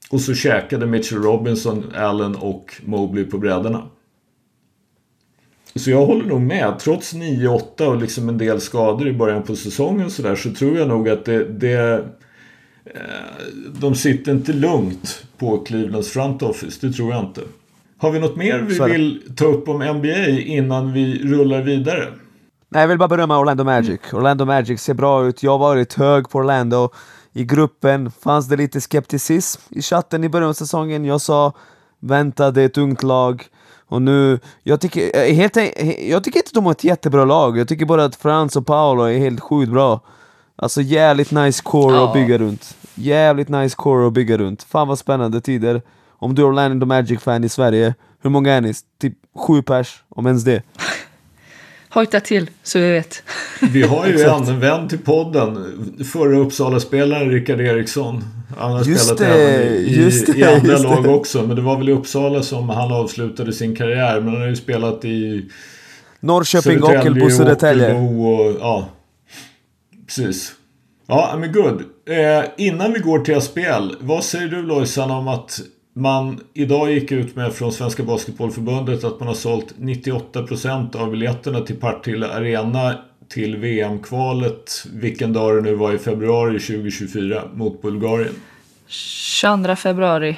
Och så käkade Mitchell Robinson, Allen och Mobley på brädorna. Så jag håller nog med. Trots 9-8 och liksom en del skador i början på säsongen så, där, så tror jag nog att det, det eh, de sitter inte lugnt på Clevelands front office. Det tror jag inte. Har vi något mer vi vill ta upp om NBA innan vi rullar vidare? Nej, jag vill bara berömma Orlando Magic. Orlando Magic ser bra ut. Jag har varit hög på Orlando. I gruppen fanns det lite skepticism i chatten i början av säsongen. Jag sa vänta, det är ett ungt lag. Och nu, jag tycker, helt, jag tycker inte de har ett jättebra lag. Jag tycker bara att Frans och Paolo är helt sjukt bra. Alltså jävligt nice core ja. att bygga runt. Jävligt nice core att bygga runt. Fan vad spännande tider. Om du är Orlando Magic-fan i Sverige, hur många är ni? Typ sju pers, om ens det. Hojta till så vi vet. Vi har ju en vän till podden. Förra Uppsala-spelaren Rickard Eriksson. Han har just spelat det, även i, just i andra lag också. Men det var väl i Uppsala som han avslutade sin karriär. Men han har ju spelat i Norrköping, Ockelbo, Södertälje. Och, ja, precis. Ja, men good. Eh, innan vi går till SPL. Vad säger du Lojsan om att man idag gick ut med från Svenska Basketbollförbundet att man har sålt 98% av biljetterna till Partille Arena till VM-kvalet, vilken dag det nu var i februari 2024, mot Bulgarien. 22 februari.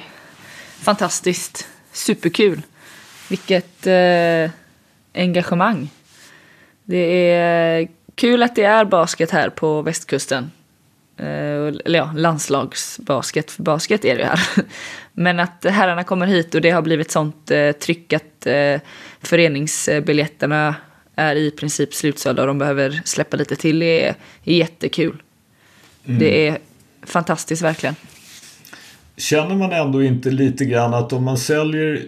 Fantastiskt. Superkul. Vilket eh, engagemang. Det är kul att det är basket här på västkusten. Eh, eller ja, landslagsbasket, för basket är det ju här. Men att herrarna kommer hit och det har blivit sånt eh, tryck att eh, föreningsbiljetterna är i princip slutsålda och de behöver släppa lite till. Det är, är jättekul. Mm. Det är fantastiskt verkligen. Känner man ändå inte lite grann att om man säljer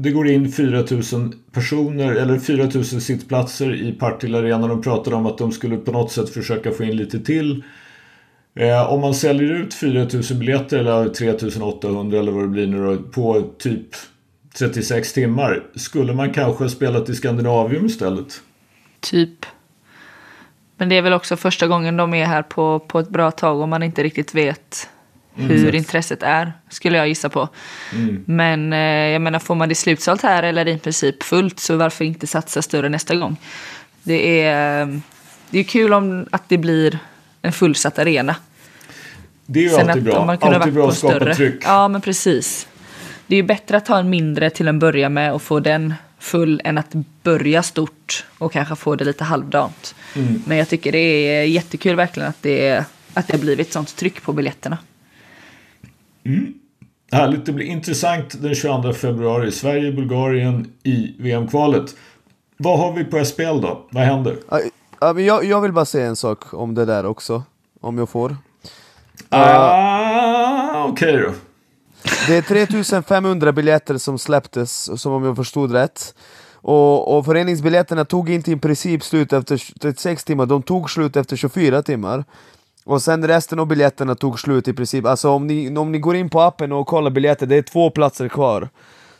det går in 4000 personer eller 4000 sittplatser i Partille Arena. De pratade om att de skulle på något sätt försöka få in lite till. Eh, om man säljer ut 4000 biljetter eller 3800 eller vad det blir nu då, på typ 36 timmar. Skulle man kanske spelat i Skandinavium istället? Typ. Men det är väl också första gången de är här på, på ett bra tag och man inte riktigt vet hur intresset är, skulle jag gissa på. Mm. Men eh, jag menar, får man det slutsålt här eller i princip fullt så varför inte satsa större nästa gång? Det är, eh, det är kul om att det blir en fullsatt arena. Det är ju Sen alltid att bra. om man kunde Alltid varit bra att skapa större. tryck. Ja, men precis. Det är ju bättre att ha en mindre till en början med och få den full än att börja stort och kanske få det lite halvdant. Mm. Men jag tycker det är jättekul verkligen att det, att det har blivit sånt tryck på biljetterna. Härligt, det blir intressant den 22 februari. Sverige-Bulgarien i VM-kvalet. Vad har vi på SPL då? Vad händer? Jag, jag vill bara säga en sak om det där också, om jag får. Ah, Okej då. Det är 3500 biljetter som släpptes, som om jag förstod rätt. Och, och föreningsbiljetterna tog inte i princip slut efter 36 timmar, de tog slut efter 24 timmar. Och sen resten av biljetterna tog slut i princip, alltså om ni, om ni går in på appen och kollar biljetter, det är två platser kvar.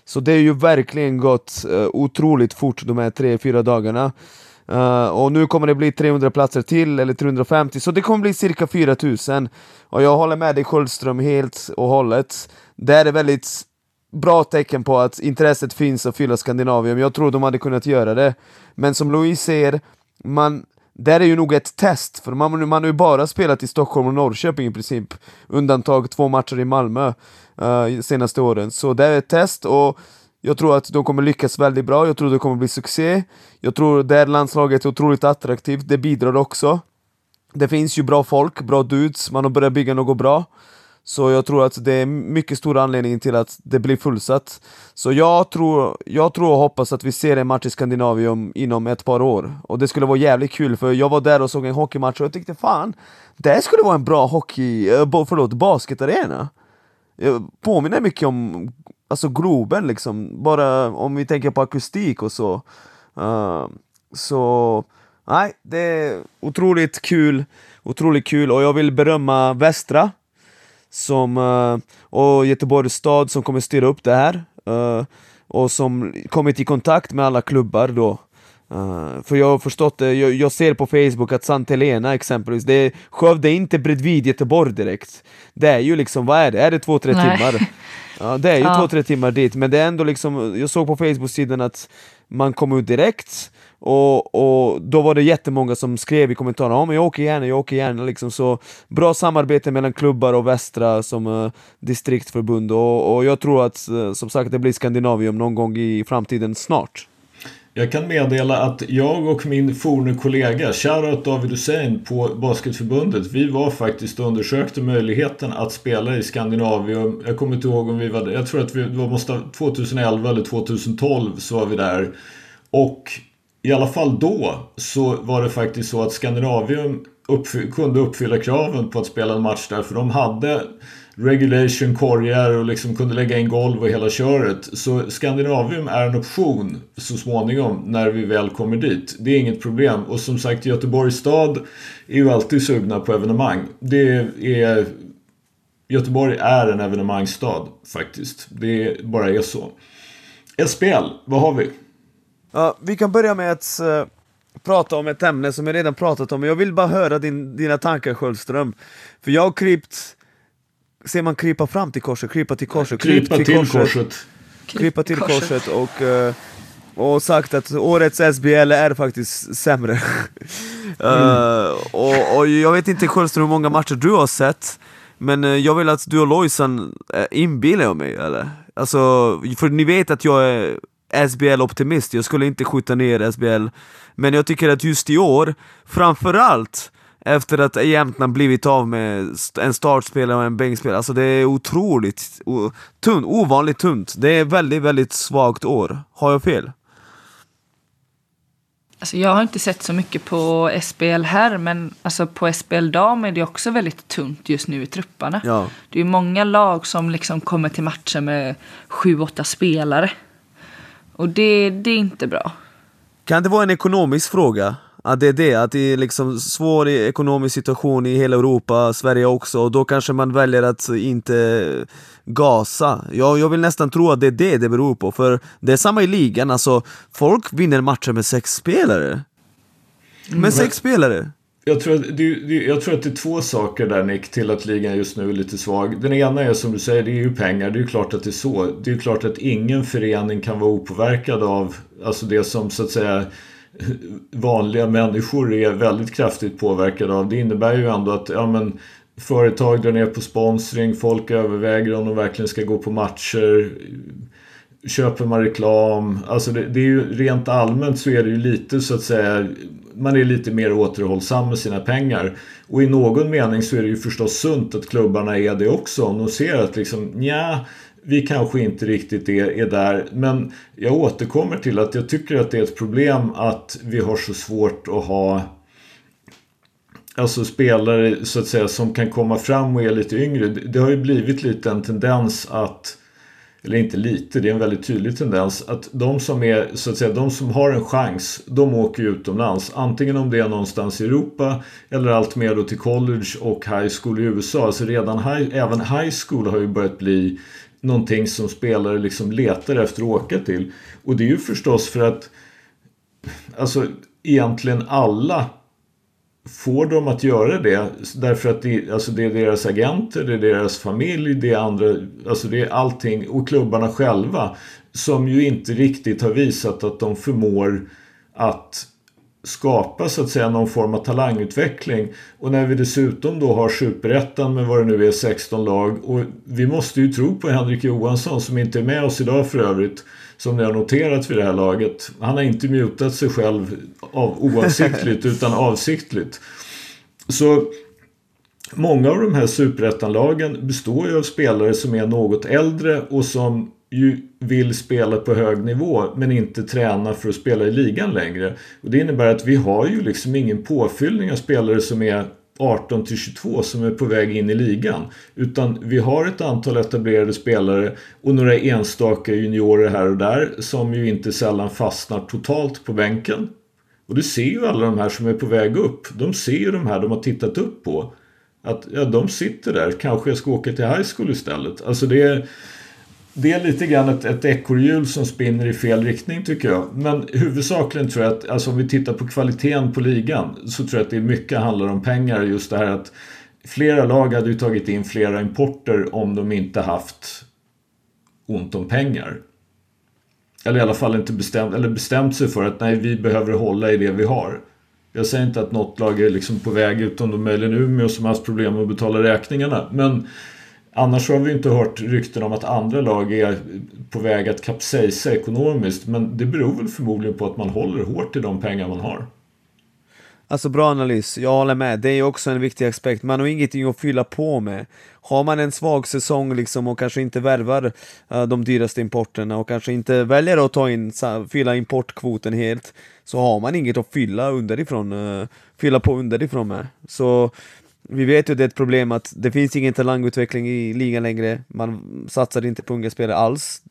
Så det är ju verkligen gått uh, otroligt fort de här 3-4 dagarna. Uh, och nu kommer det bli 300 platser till, eller 350, så det kommer bli cirka 4000. Och jag håller med dig Sköldström helt och hållet. Det är väldigt bra tecken på att intresset finns att fylla Skandinavium. Jag tror de hade kunnat göra det. Men som Louise säger, man, där är ju nog ett test, för man, man har ju bara spelat i Stockholm och Norrköping i princip. Undantag två matcher i Malmö uh, senaste åren. Så det är ett test och jag tror att de kommer lyckas väldigt bra, jag tror det kommer bli succé. Jag tror det här landslaget är otroligt attraktivt, det bidrar också. Det finns ju bra folk, bra dudes, man har börjat bygga något bra. Så jag tror att det är mycket stor anledning till att det blir fullsatt. Så jag tror, jag tror och hoppas att vi ser en match i Skandinavium inom ett par år. Och det skulle vara jävligt kul, för jag var där och såg en hockeymatch och jag tyckte fan, det skulle vara en bra hockey, eh, förlåt, basketarena. Jag påminner mycket om alltså Globen liksom, bara om vi tänker på akustik och så. Uh, så, nej, det är otroligt kul, otroligt kul och jag vill berömma Västra som, uh, och Göteborgs stad som kommer styra upp det här uh, och som kommit i kontakt med alla klubbar då Uh, för jag har förstått det, jag, jag, ser på Facebook att Sant Helena exempelvis, det är, Skövde är inte bredvid Göteborg direkt Det är ju liksom, vad är det? Är det två, tre Nej. timmar? Ja det är ju Ja. två, tre timmar dit, men det är ändå liksom, jag såg på Facebook-sidan att man kom ut direkt och, och då var det jättemånga som skrev i kommentarerna men jag åker gärna, jag åker gärna liksom så Bra samarbete mellan klubbar och Västra som uh, distriktförbund och, och jag tror att uh, som sagt det blir Skandinavium någon gång i framtiden snart jag kan meddela att jag och min forne kollega, shoutout David Hussein på Basketförbundet, vi var faktiskt och undersökte möjligheten att spela i Skandinavium. Jag kommer inte ihåg om vi var där. Jag tror att vi, det var måste, 2011 eller 2012 så var vi där. Och i alla fall då så var det faktiskt så att Skandinavium uppfy- kunde uppfylla kraven på att spela en match där. För de hade regulation korgar och liksom kunde lägga in golv och hela köret. Så Skandinavium är en option så småningom när vi väl kommer dit. Det är inget problem. Och som sagt Göteborgs stad är ju alltid sugna på evenemang. Det är... Göteborg är en evenemangsstad faktiskt. Det bara är så. SPL, vad har vi? Ja, vi kan börja med att eh, prata om ett ämne som jag redan pratat om, jag vill bara höra din, dina tankar Sköldström. För jag har krypt, ser man krypa fram till korset, krypa till korset, krypt Krypa till korset. krypa till korset och, eh, och sagt att årets SBL är faktiskt sämre. Eh, och, och jag vet inte Sköldström hur många matcher du har sett, men eh, jag vill att du och Lojsan uh, inbillar jag mig eller? Alltså, för ni vet att jag är SBL-optimist, jag skulle inte skjuta ner SBL Men jag tycker att just i år, framförallt efter att Jämtland blivit av med en startspelare och en bänkspelare, alltså det är otroligt tunt, ovanligt tunt. Det är väldigt, väldigt svagt år. Har jag fel? Alltså jag har inte sett så mycket på SBL här, men alltså på SBL dam är det också väldigt tunt just nu i trupperna. Ja. Det är många lag som liksom kommer till matcher med sju, åtta spelare. Och det, det är inte bra. Kan det vara en ekonomisk fråga? Att det är det, att det är liksom svår ekonomisk situation i hela Europa, Sverige också, och då kanske man väljer att inte gasa. Jag, jag vill nästan tro att det är det det beror på, för det är samma i ligan, alltså folk vinner matcher med sex spelare. Med sex spelare! Jag tror, att det, jag tror att det är två saker där Nick till att ligan just nu är lite svag. Den ena är som du säger, det är ju pengar. Det är ju klart att det är så. Det är ju klart att ingen förening kan vara opåverkad av alltså det som så att säga vanliga människor är väldigt kraftigt påverkade av. Det innebär ju ändå att ja, men, företag drar ner på sponsring, folk överväger om de verkligen ska gå på matcher. Köper man reklam? Alltså det, det är ju rent allmänt så är det ju lite så att säga man är lite mer återhållsam med sina pengar. Och i någon mening så är det ju förstås sunt att klubbarna är det också. Om de ser att liksom, nja, vi kanske inte riktigt är, är där. Men jag återkommer till att jag tycker att det är ett problem att vi har så svårt att ha Alltså spelare så att säga som kan komma fram och är lite yngre. Det har ju blivit lite en tendens att eller inte lite, det är en väldigt tydlig tendens att de som är så att säga de som har en chans, de åker utomlands. Antingen om det är någonstans i Europa eller allt mer då till college och high school i USA. Alltså redan high, även high school har ju börjat bli någonting som spelare liksom letar efter att åka till. Och det är ju förstås för att alltså egentligen alla får dem att göra det därför att det, alltså det är deras agenter, det är deras familj, det är andra, alltså det är allting och klubbarna själva som ju inte riktigt har visat att de förmår att skapa så att säga någon form av talangutveckling. Och när vi dessutom då har superettan med vad det nu är 16 lag och vi måste ju tro på Henrik Johansson som inte är med oss idag för övrigt som ni har noterat vid det här laget. Han har inte mutat sig själv av oavsiktligt utan avsiktligt. Så många av de här superettanlagen består ju av spelare som är något äldre och som ju vill spela på hög nivå men inte träna för att spela i ligan längre. Och Det innebär att vi har ju liksom ingen påfyllning av spelare som är 18 till 22 som är på väg in i ligan. Utan vi har ett antal etablerade spelare och några enstaka juniorer här och där som ju inte sällan fastnar totalt på bänken. Och du ser ju alla de här som är på väg upp. De ser ju de här de har tittat upp på. Att ja, de sitter där. Kanske jag ska åka till high school istället. Alltså det är det är lite grann ett, ett ekorrhjul som spinner i fel riktning tycker jag. Men huvudsakligen tror jag att, alltså om vi tittar på kvaliteten på ligan, så tror jag att det mycket handlar om pengar. Just det här att flera lag hade ju tagit in flera importer om de inte haft ont om pengar. Eller i alla fall inte bestämt, eller bestämt sig för att nej, vi behöver hålla i det vi har. Jag säger inte att något lag är liksom på väg utom de möjligen Umeå som har haft problem med att betala räkningarna. Men Annars har vi inte hört rykten om att andra lag är på väg att kapsejsa ekonomiskt. Men det beror väl förmodligen på att man håller hårt i de pengar man har. Alltså bra analys, jag håller med. Det är också en viktig aspekt. Man har ingenting att fylla på med. Har man en svag säsong liksom och kanske inte värvar uh, de dyraste importerna och kanske inte väljer att ta in, fylla importkvoten helt, så har man inget att fylla underifrån, uh, fylla på underifrån med. Så vi vet ju att det är ett problem att det finns ingen talangutveckling i ligan längre, man satsar inte på unga spelare alls,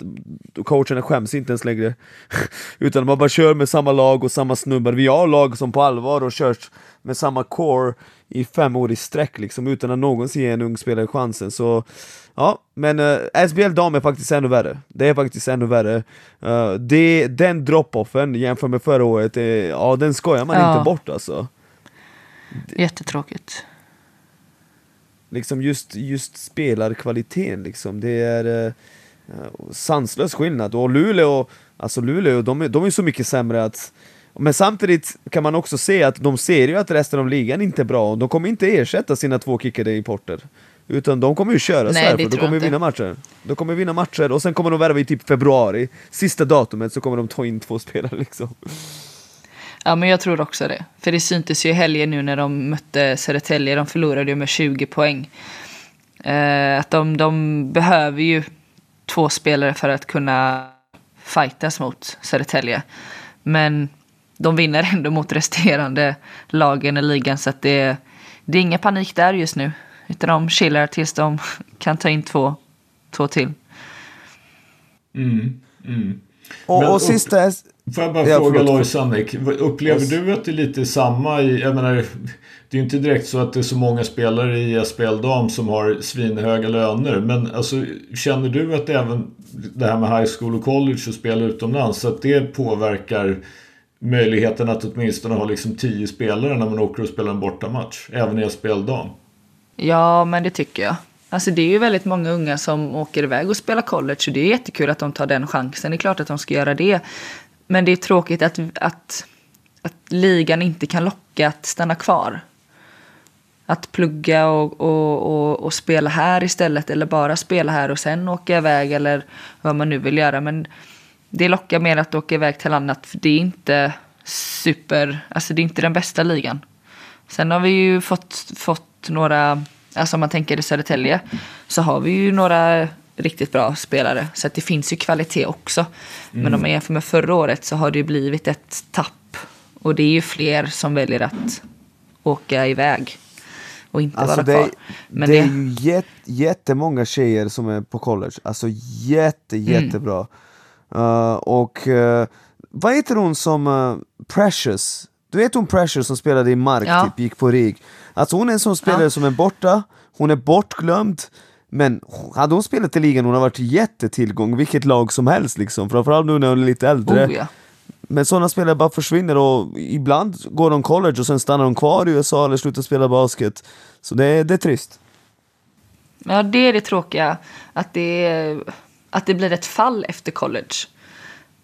coacherna skäms inte ens längre, utan man bara kör med samma lag och samma snubbar. Vi har lag som på allvar har kört med samma core i fem år i sträck liksom, utan att någonsin ge en ung spelare chansen. Så ja, men uh, eh, SBL dam är faktiskt ännu värre. Det är faktiskt ännu värre. Uh, det, den drop-offen jämfört med förra året, uh, ja den skojar man ja. inte bort alltså. Jättetråkigt liksom just, just spelarkvaliteten liksom, det är eh, sanslös skillnad. Och Luleå, alltså Luleå, de, är, de är så mycket sämre att men samtidigt kan man också se att de ser ju att resten av ligan inte är bra, och de kommer inte ersätta sina två kickade importer. Utan de kommer ju köra Nej, så här, de kommer vinna matcher. De kommer vinna matcher, och sen kommer de värva i typ februari, sista datumet så kommer de ta in två spelare liksom. Ja, men jag tror också det. För det syntes ju i helgen nu när de mötte Södertälje. De förlorade ju med 20 poäng. Eh, att de, de behöver ju två spelare för att kunna fightas mot Södertälje. Men de vinner ändå mot resterande lagen i ligan. Så att det, det är ingen panik där just nu. Utan de chillar tills de kan ta in två, två till. Mm, mm. Och, och, och sista... Får jag bara jag fråga Lojsan, upplever yes. du att det är lite samma i, jag menar, det är inte direkt så att det är så många spelare i SPL Dam som har svinhöga löner. Men alltså, känner du att även det här med high school och college och spela utomlands, att det påverkar möjligheten att åtminstone ha liksom tio spelare när man åker och spelar en bortamatch. Även i SPL-dam. Ja, men det tycker jag. Alltså det är ju väldigt många unga som åker iväg och spelar college och det är jättekul att de tar den chansen. Det är klart att de ska göra det. Men det är tråkigt att, att, att ligan inte kan locka att stanna kvar. Att plugga och, och, och, och, spela här istället eller bara spela här och sen åka iväg eller vad man nu vill göra. Men det lockar mer att åka iväg till annat för det är inte super, alltså det är inte den bästa ligan. Sen har vi ju fått, fått några, alltså om man tänker i Södertälje, så har vi ju några riktigt bra spelare. Så det finns ju kvalitet också. Mm. Men om man jämför med förra året så har det ju blivit ett tapp. Och det är ju fler som väljer att åka iväg och inte alltså vara det, kvar. Men det, är ju jätt, jättemånga tjejer som är på college. Alltså jätte, mm. jättebra. Mm. Uh, och uh, vad heter hon som uh, Precious? Du vet hon Precious som spelade i Mark, ja. typ, gick på RIG? Alltså hon är en sån spelare ja. som är borta, hon är bortglömd men hade hon spelat i ligan hon har varit jättetillgång, vilket lag som helst liksom, framförallt nu när hon är lite äldre. Oh, ja. Men sådana spelare bara försvinner och ibland går de college och sen stannar de kvar i USA eller slutar spela basket. Så det, det är trist. Ja, det är det tråkiga. Att det, att det blir ett fall efter college.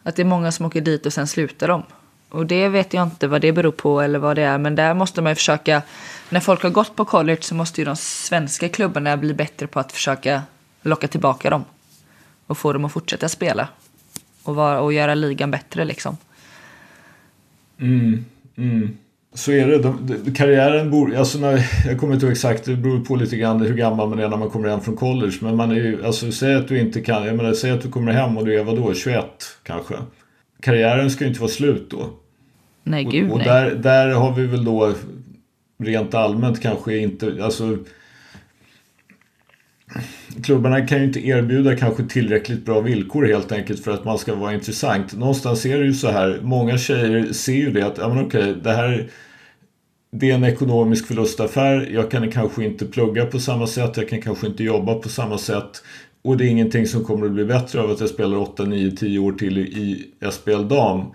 Att det är många som åker dit och sen slutar de. Och det vet jag inte vad det beror på eller vad det är. Men där måste man ju försöka. När folk har gått på college så måste ju de svenska klubbarna bli bättre på att försöka locka tillbaka dem. Och få dem att fortsätta spela. Och, vara, och göra ligan bättre liksom. Mm, mm. Så är det. De, de, karriären bor, alltså när, jag kommer inte ihåg exakt, det beror på lite grann hur gammal man är när man kommer hem från college. Men man är ju, alltså säg att du inte kan, jag menar säg att du kommer hem och du är vadå, 21 kanske. Karriären ska ju inte vara slut då. Nej, gud och, och nej. Där, där har vi väl då rent allmänt kanske inte, alltså klubbarna kan ju inte erbjuda kanske tillräckligt bra villkor helt enkelt för att man ska vara intressant. Någonstans är det ju så här, många tjejer ser ju det att, ja men okej, det här det är en ekonomisk förlustaffär. Jag kan kanske inte plugga på samma sätt. Jag kan kanske inte jobba på samma sätt. Och det är ingenting som kommer att bli bättre av att jag spelar 8, 9, 10 år till i SPL dam.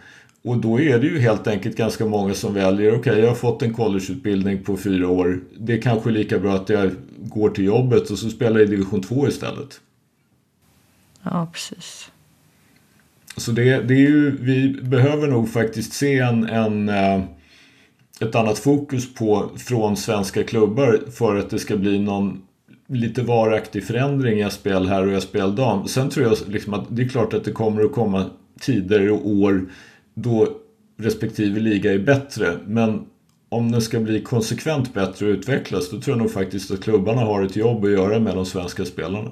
Och då är det ju helt enkelt ganska många som väljer, okej okay, jag har fått en collegeutbildning på fyra år. Det är kanske lika bra att jag går till jobbet och så spelar jag i division 2 istället. Ja, precis. Så det, det är ju, vi behöver nog faktiskt se en, en, eh, ett annat fokus på från svenska klubbar för att det ska bli någon lite varaktig förändring i SPL här och SPL dam. Sen tror jag liksom att det är klart att det kommer att komma tider och år då respektive liga är bättre. Men om den ska bli konsekvent bättre och utvecklas då tror jag nog faktiskt att klubbarna har ett jobb att göra med de svenska spelarna.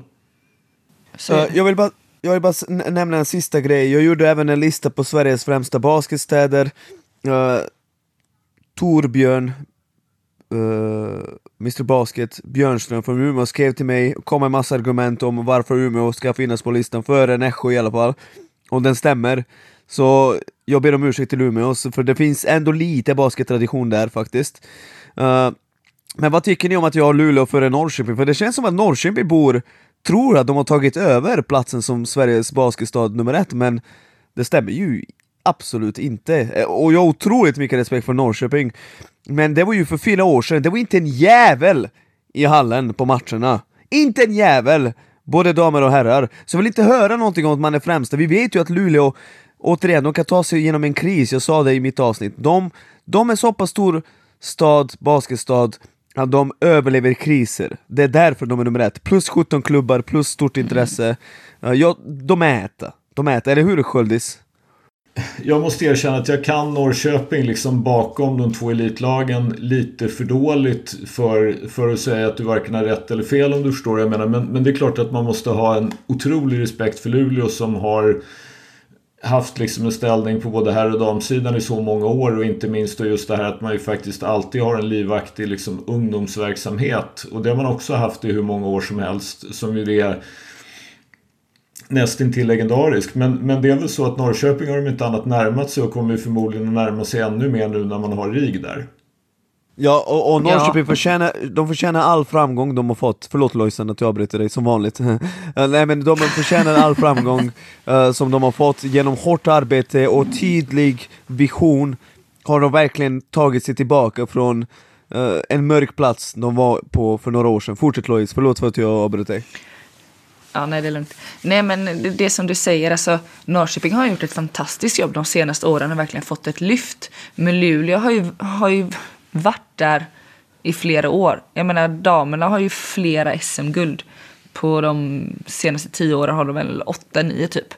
Så, jag vill bara jag vill bara nämna en sista grej. Jag gjorde även en lista på Sveriges främsta basketstäder. Uh, Torbjörn, uh, Mr Basket, Björnström från Umeå skrev till mig och kom med massa argument om varför Umeå ska finnas på listan före Nässjö i alla fall. Och den stämmer. Så jag ber om ursäkt till Umeå, för det finns ändå lite baskettradition där faktiskt. Uh, men vad tycker ni om att jag har Luleå före Norrköping? För det känns som att Norrköping bor, tror att de har tagit över platsen som Sveriges basketstad nummer ett, men det stämmer ju absolut inte. Eh, och jag har otroligt mycket respekt för Norrköping. Men det var ju för fyra år sedan, det var inte en jävel i hallen på matcherna. Inte en jävel! Både damer och herrar. Så jag vill inte höra någonting om att man är främsta. Vi vet ju att Luleå återigen, de kan ta sig igenom en kris, jag sa det i mitt avsnitt. De, de är så pass stor stad, basketstad, att de överlever kriser. Det är därför de är nummer ett. Plus 17 klubbar, plus stort intresse. Ja, de är äta. De äter, eller hur Sköldis? Jag måste erkänna att jag kan Norrköping liksom bakom de två elitlagen lite för dåligt för, för att säga att du varken har rätt eller fel om du förstår vad jag menar. Men, men det är klart att man måste ha en otrolig respekt för Luleå som har haft liksom en ställning på både herr och damsidan i så många år och inte minst då just det här att man ju faktiskt alltid har en livaktig liksom ungdomsverksamhet. Och det har man också haft i hur många år som helst som ju är nästintill legendarisk. Men, men det är väl så att Norrköping har de inte annat närmat sig och kommer förmodligen att närma sig ännu mer nu när man har RIG där. Ja, och, och Norrköping Ja. förtjänar, de förtjänar all framgång de har fått. Förlåt Lojsan att jag avbryter dig som vanligt. Eh, Nej men de förtjänar all framgång eh, som de har fått genom hårt arbete och tydlig vision har de verkligen tagit sig tillbaka från eh, en mörk plats de var på för några år sedan. Fortsätt Lois, förlåt för att jag avbröt dig. Ja, nej det är lugnt. Nej men det, det som du säger, alltså Norrköping har gjort ett fantastiskt jobb de senaste åren och verkligen fått ett lyft. Men Luleå har ju, har ju varit där i flera år. Jag menar damerna har ju flera SM-guld. På de senaste tio åren har de väl åtta, nio typ.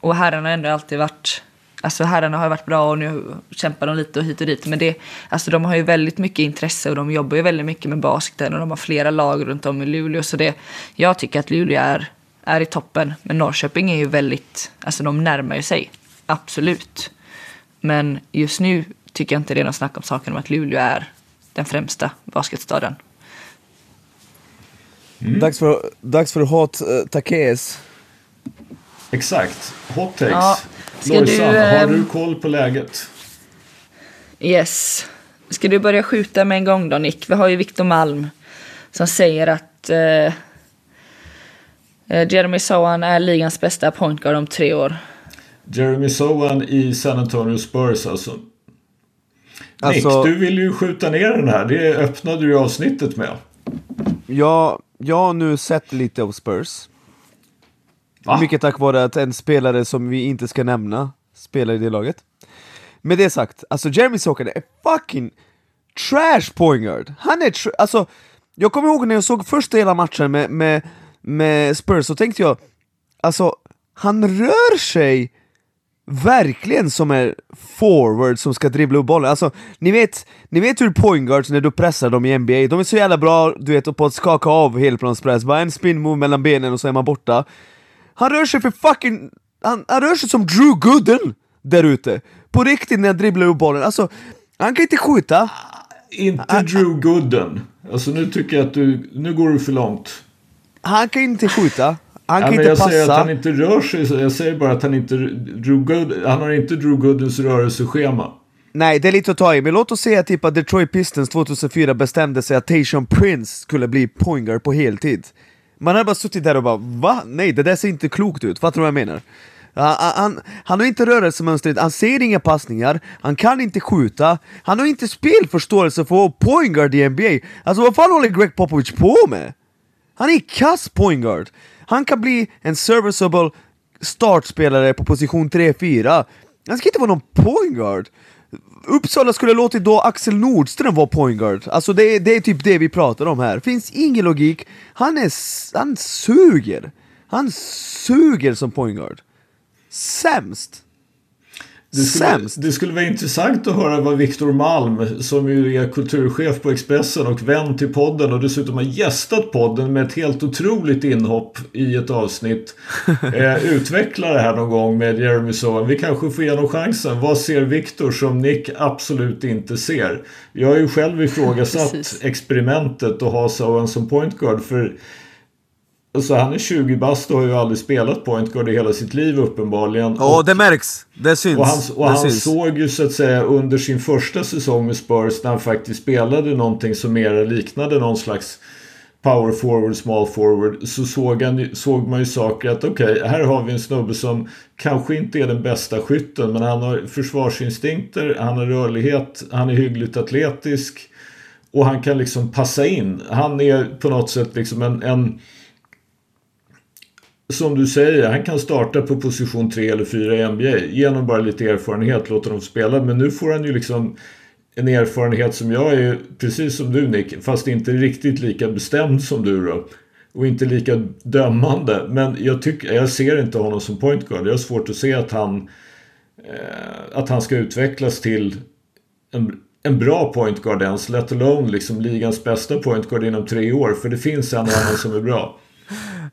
Och herrarna har ändå alltid varit Alltså herrarna har ju varit bra och nu kämpar de lite och hit och dit. Men det, alltså de har ju väldigt mycket intresse och de jobbar ju väldigt mycket med basketen och de har flera lag runt om i Luleå. Så det, jag tycker att Luleå är, är i toppen. Men Norrköping är ju väldigt, alltså de närmar ju sig. Absolut. Men just nu tycker jag inte det är någon snack om saken om att Luleå är den främsta basketstaden. Dags, för, dags för Hot uh, Takes. Exakt. Hot takes. Ja, ska Lojsan, du, har ehm, du koll på läget? Yes. Ska du börja skjuta med en gång då Nick? Vi har ju Victor Malm som säger att eh, Jeremy Sohan är ligans bästa point guard om tre år. Jeremy Sohan i San Antonio Spurs alltså. Alltså- Nick, du vill ju skjuta ner den här. Det öppnade du ju avsnittet med. Jag, jag har nu sett lite av Spurs. Va? Mycket tack vare att en spelare som vi inte ska nämna spelar i det laget. Med det sagt, alltså Jeremy Sokan är fucking trash point guard. Han är tr- alltså, jag kommer ihåg när jag såg första hela matchen med, med, med Spurs, så tänkte jag, alltså, han rör sig verkligen som en forward som ska dribbla upp bollen. Alltså, ni vet, ni vet hur point guards när du pressar dem i NBA, de är så jävla bra du vet på att skaka av helplanspress, bara en spin move mellan benen och så är man borta. Han rör sig för fucking... Han, han rör sig som Drew Gooden där ute. På riktigt när han dribblar upp bollen. Alltså, han kan inte skjuta. Inte Drew Gooden. Alltså nu tycker jag att du... Nu går du för långt. Han kan inte skjuta. Han Ja, kan men inte jag säger att passa. han inte rör sig. Jag säger bara att han inte... Drew Good, han har inte Drew Goodens rörelseschema. Nej, det är lite att ta i, men låt oss säga typ att Detroit Pistons 2004 bestämde sig att Tayshaun Prince skulle bli point guard på heltid. Man hade bara suttit där och bara va? Nej, det där ser inte klokt ut, fattar du vad jag menar? Han, han, han har inte rörelsemönstret, han ser inga passningar, han kan inte skjuta, han har inte spelförståelse för att vara point guard i NBA. Alltså vad fan håller Greg Popovich på med? Han är kass pointguard! Han kan bli en serviceable startspelare på position 3-4. Han ska inte vara någon pointguard! Uppsala skulle låtit då Axel Nordström vara pointguard. Alltså det, är- det är typ det vi pratar om här. Finns ingen logik. Han är... Han suger. Han suger som pointguard! Sämst. Det skulle, Sämst. det skulle vara intressant att höra vad Viktor Malm, som ju är kulturchef på Expressen och vän till podden och dessutom har gästat podden med ett helt otroligt inhopp i ett avsnitt, eh, utveckla det här någon gång med Jeremy Sohan. Vi kanske får ge honom chansen. Vad ser Viktor som Nick absolut inte ser? Jag har ju själv ifrågasatt experimentet att ha Sohan som point guard för Alltså han är 20 bast och har ju aldrig spelat point guard i hela sitt liv uppenbarligen. Ja, det märks. Det syns. Och han, och han syns. såg ju så att säga under sin första säsong med Spurs när han faktiskt spelade någonting som mer liknade någon slags power forward, small forward. Så såg, han, såg man ju saker att okej, här har vi en snubbe som kanske inte är den bästa skytten men han har försvarsinstinkter, han har rörlighet, han är hyggligt atletisk. Och han kan liksom passa in. Han är på något sätt liksom en, en som du säger, han kan starta på position 3 eller 4 i NBA. Genom bara lite erfarenhet, låta dem spela. Men nu får han ju liksom en erfarenhet som jag är, precis som du Nick, fast inte riktigt lika bestämd som du då. Och inte lika dömande. Men jag, tycker, jag ser inte honom som point guard. Jag har svårt att se att han, eh, att han ska utvecklas till en, en bra point guard ens. Let alone liksom ligans bästa point guard inom tre år. För det finns en och annan som är bra.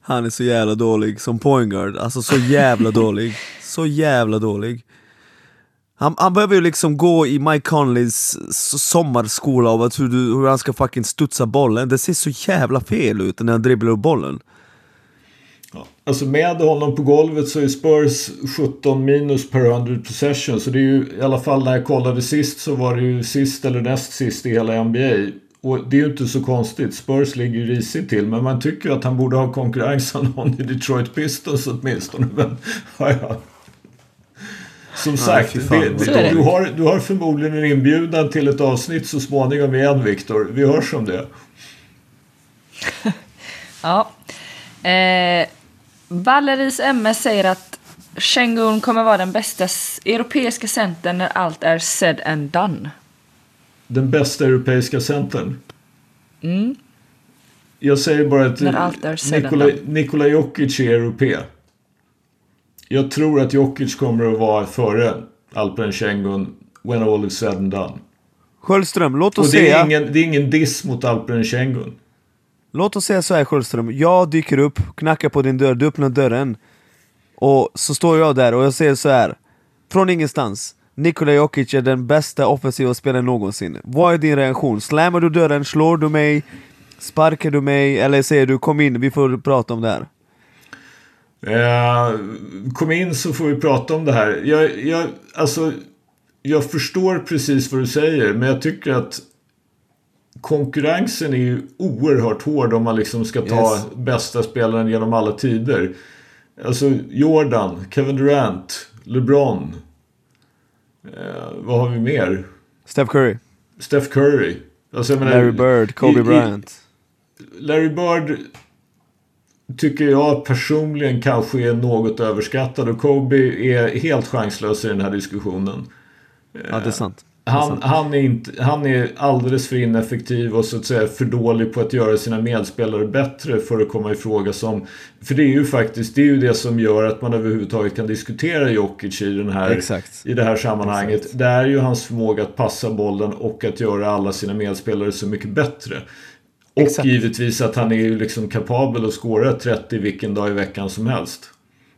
Han är så jävla dålig som pointguard. alltså så jävla dålig. Så jävla dålig. Han, han behöver ju liksom gå i Mike Conleys sommarskola av hur, du, hur han ska fucking studsa bollen. Det ser så jävla fel ut när han dribblar upp bollen. Ja, alltså med honom på golvet så är Spurs 17 minus per 100 possession. Så det är ju i alla fall när jag kollade sist så var det ju sist eller näst sist i hela NBA. Och det är ju inte så konstigt. Spurs ligger ju risigt till. Men man tycker att han borde ha konkurrens av någon i Detroit Pistons åtminstone. Men, ja, ja. Som sagt, fan. det, det. du, har, du har förmodligen en inbjudan till ett avsnitt så småningom igen Viktor. Vi hörs om det. Ja. Eh, Valeries MS säger att Shengun kommer vara den bästa europeiska centern när allt är said and done. Den bästa europeiska centern. Mm. Jag säger bara att Nikola, Jokic är europé. Jag tror att Jokic kommer att vara före Alperen Schengen when all is said and done. Sköldström, låt Och oss det är, säga... ingen, det är ingen diss mot Alperen Schengen. Låt oss säga så här Sköldström, jag dyker upp, knackar på din dörr, du öppnar dörren Och så står jag där och jag säger så här Från ingenstans Nikola Jokic är den bästa offensiva spelaren någonsin Vad är din reaktion? Slammar du dörren? Slår du mig? Sparkar du mig? Eller säger du kom in, vi får prata om det här Eh, kom in så får vi prata om det här. Jag, jag, alltså, jag förstår precis vad du säger men jag tycker att konkurrensen är ju oerhört hård om man liksom ska ta Yes. bästa spelaren genom alla tider. Alltså Jordan, Kevin Durant, LeBron. Eh, vad har vi mer? Steph Curry, Steph Curry. Alltså, menar, Larry Bird, Kobe i- i- Bryant Larry Bird tycker jag personligen kanske är något överskattad och Kobe är helt chanslös i den här diskussionen. Ja det är sant Han, han, är inte, han är alldeles för ineffektiv och så att säga för dålig på att göra sina medspelare bättre för att komma ifråga som... För det är ju faktiskt det, är ju det som gör att man överhuvudtaget kan diskutera Jokic i, den här, Exakt. i det här sammanhanget. Det är ju hans förmåga att passa bollen och att göra alla sina medspelare så mycket bättre. Och Exakt. givetvis att han är ju liksom kapabel att skåra 30 vilken dag i veckan som helst.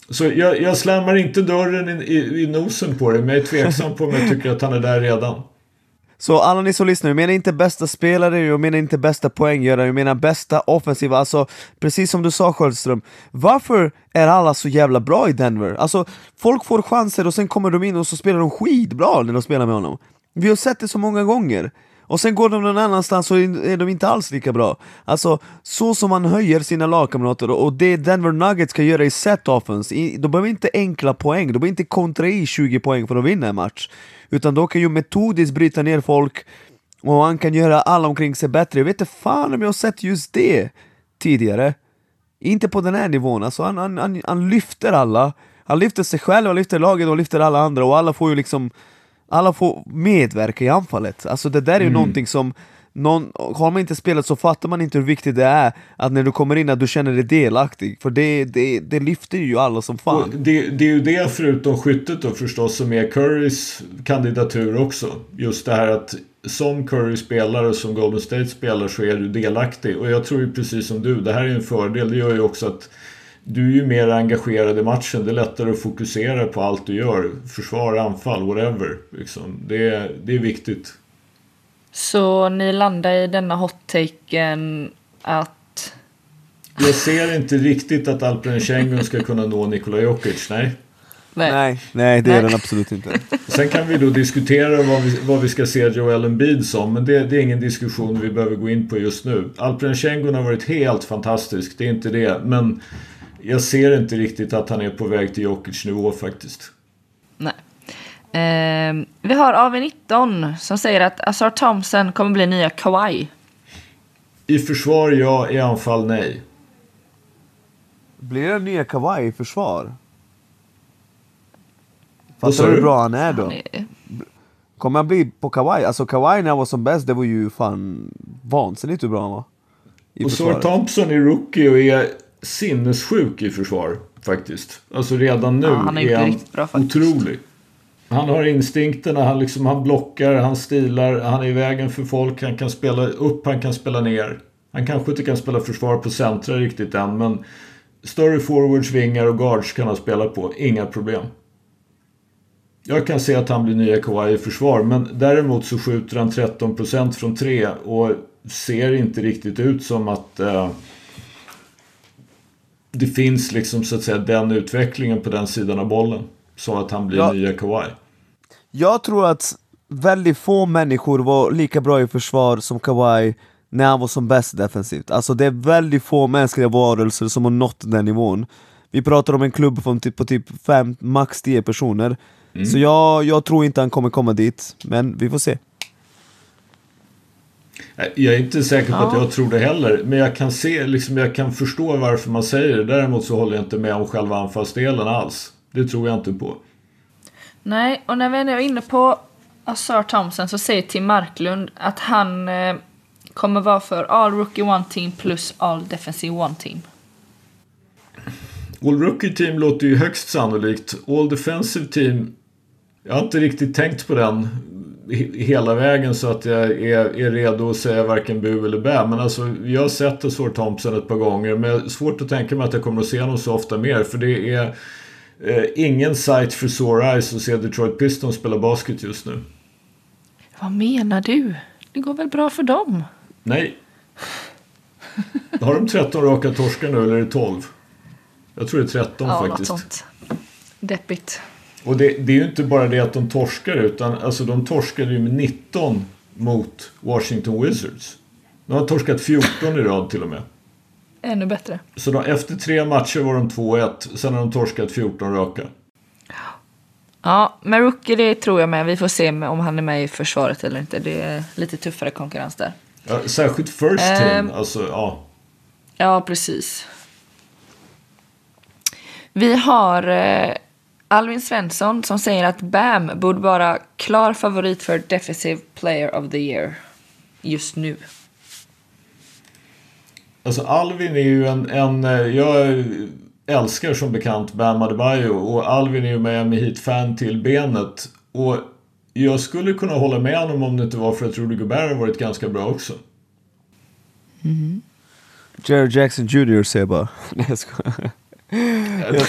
Så jag, jag slammar inte dörren i, i, i nosen på det, men jag är tveksam på om jag tycker att han är där redan. Så alla ni som lyssnar, jag menar inte bästa spelare, jag menar inte bästa poänggörare, jag menar bästa offensiva, alltså precis som du sa Sköldström, varför är alla så jävla bra i Denver? Alltså folk får chanser och sen kommer de in och så spelar de skitbra när de spelar med honom. Vi har sett det så många gånger. Och sen går de någon annanstans och är de inte alls lika bra. Alltså, så som man höjer sina lagkamrater och det Denver Nuggets ska göra i set offense, i- de behöver inte enkla poäng, de behöver inte kontra i 20 poäng för att vinna en match. Utan de kan ju metodiskt bryta ner folk och han kan göra alla omkring sig bättre. Jag vet inte fan om jag har sett just det tidigare. Inte på den här nivån, alltså han, han, han, han lyfter alla. Han lyfter sig själv, han lyfter laget och lyfter alla andra och alla får ju liksom alla får medverka i anfallet. Alltså det där är ju någonting som någon, har man inte spelat så fattar man inte hur viktigt det är att när du kommer in att du känner dig delaktig. För det, det, det lyfter ju alla som fan. det, det är ju det förutom skyttet då förstås som är Currys kandidatur också. Just det här att som Curry spelar och som Golden State spelar så är du delaktig. Och jag tror ju precis som du, det här är en fördel. Det gör ju också att du är ju mer engagerad i matchen. Det är lättare att fokusera på allt du gör. Försvar, anfall, whatever. Liksom. Det, är- det är viktigt. Så ni landar i denna hot-taken att... Jag ser inte riktigt att Alperen Schengen ska kunna nå Nikola Jokic, nej. Nej. Nej, nej det är Nej. den absolut inte. Sen kan vi då diskutera vad vi, vad vi ska se Joel Embiid som, men det, det är ingen diskussion vi behöver gå in på just nu. Alperen Schengen har varit helt fantastisk, det är inte det. Men jag ser inte riktigt att han är på väg till Jokic nivå faktiskt. Nej. Ehm, vi har AV19 som säger att Azar Thompson kommer bli nya Kawhi. I försvar ja, i anfall nej. Blir det nya Kawhi i försvar? Fattar du hur bra han är då? Han är- Kommer han bli på Kawhi? Alltså Kawhi när han var som bäst, det var ju fan vansinnigt hur bra han var. Och försvaret. Thompson är rookie och är sinnessjuk i försvar faktiskt. Alltså redan nu Ja, han är det han bra otrolig. Han har instinkterna, han, liksom, han blockar, han stilar, han är i vägen för folk, han kan spela upp, han kan spela ner. Han kanske inte kan spela försvar på centra riktigt än men större forwards, vingar och guards kan han spela på, inga problem. Jag kan se att han blir nya Kawhi i försvar men däremot så skjuter han 13% från tre och ser inte riktigt ut som att eh, det finns liksom så att säga den utvecklingen på den sidan av bollen. Så att han blir Ja. nya Kawhi. Jag tror att väldigt få människor var lika bra i försvar som Kawhi när han var som bäst defensivt. Alltså det är väldigt få mänskliga varelser som har nått den nivån. Vi pratar om en klubb typ, på typ fem, max 10 personer. Så jag, jag tror inte han kommer komma dit, men vi får se. Jag är inte säker på att Ja. jag tror det heller. Men jag kan se, liksom, jag kan förstå varför man säger det. Däremot så håller jag inte med om själva anfallsdelen alls. Det tror jag inte på. Nej, och när vi är inne på Sir Thompson så säger Tim Marklund att han eh, kommer vara för All Rookie One Team plus All Defensive One Team. All Rookie Team låter ju högst sannolikt. All Defensive Team. Jag har inte riktigt tänkt på den hela vägen så att jag är, är redo att säga varken bu eller bä. Men alltså, jag har sett Asor Thompson ett par gånger. Men jag svårt att tänka mig att jag kommer att se honom så ofta mer. För det är eh, ingen sight för sore eyes att se Detroit Pistons spela basket just nu. Vad menar du? Det går väl bra för dem? Nej. Har de 13 raka torskar nu eller är det 12? Jag tror det är 13 ja, något faktiskt. sånt. Deppigt. Och det, det är ju inte bara det att de torskar utan alltså de torskade ju med 19 mot Washington Wizards. De har torskat 14 i rad till och med. Ännu bättre. Så de, efter tre matcher var de 2-1. Sen har de torskat 14 raka. Ja, men Rookie det tror jag med. Vi får se om han är med i försvaret eller inte. Det är lite tuffare konkurrens där. Ja, särskilt first team. Ehm. Alltså, ja. Ja, precis. Vi har eh, Alvin Svensson som säger att Bam borde vara klar favorit för Defensive Player of the Year just nu. Alltså Alvin är ju en, en... eh, Jag älskar som bekant Bam Adebayo och Alvin är ju Miami Heat-fan till benet. Och jag skulle kunna hålla med honom om det inte var för att Rudy Gobert har varit ganska bra också. Jerry Jackson Jr säger bara. Nej jag skojar.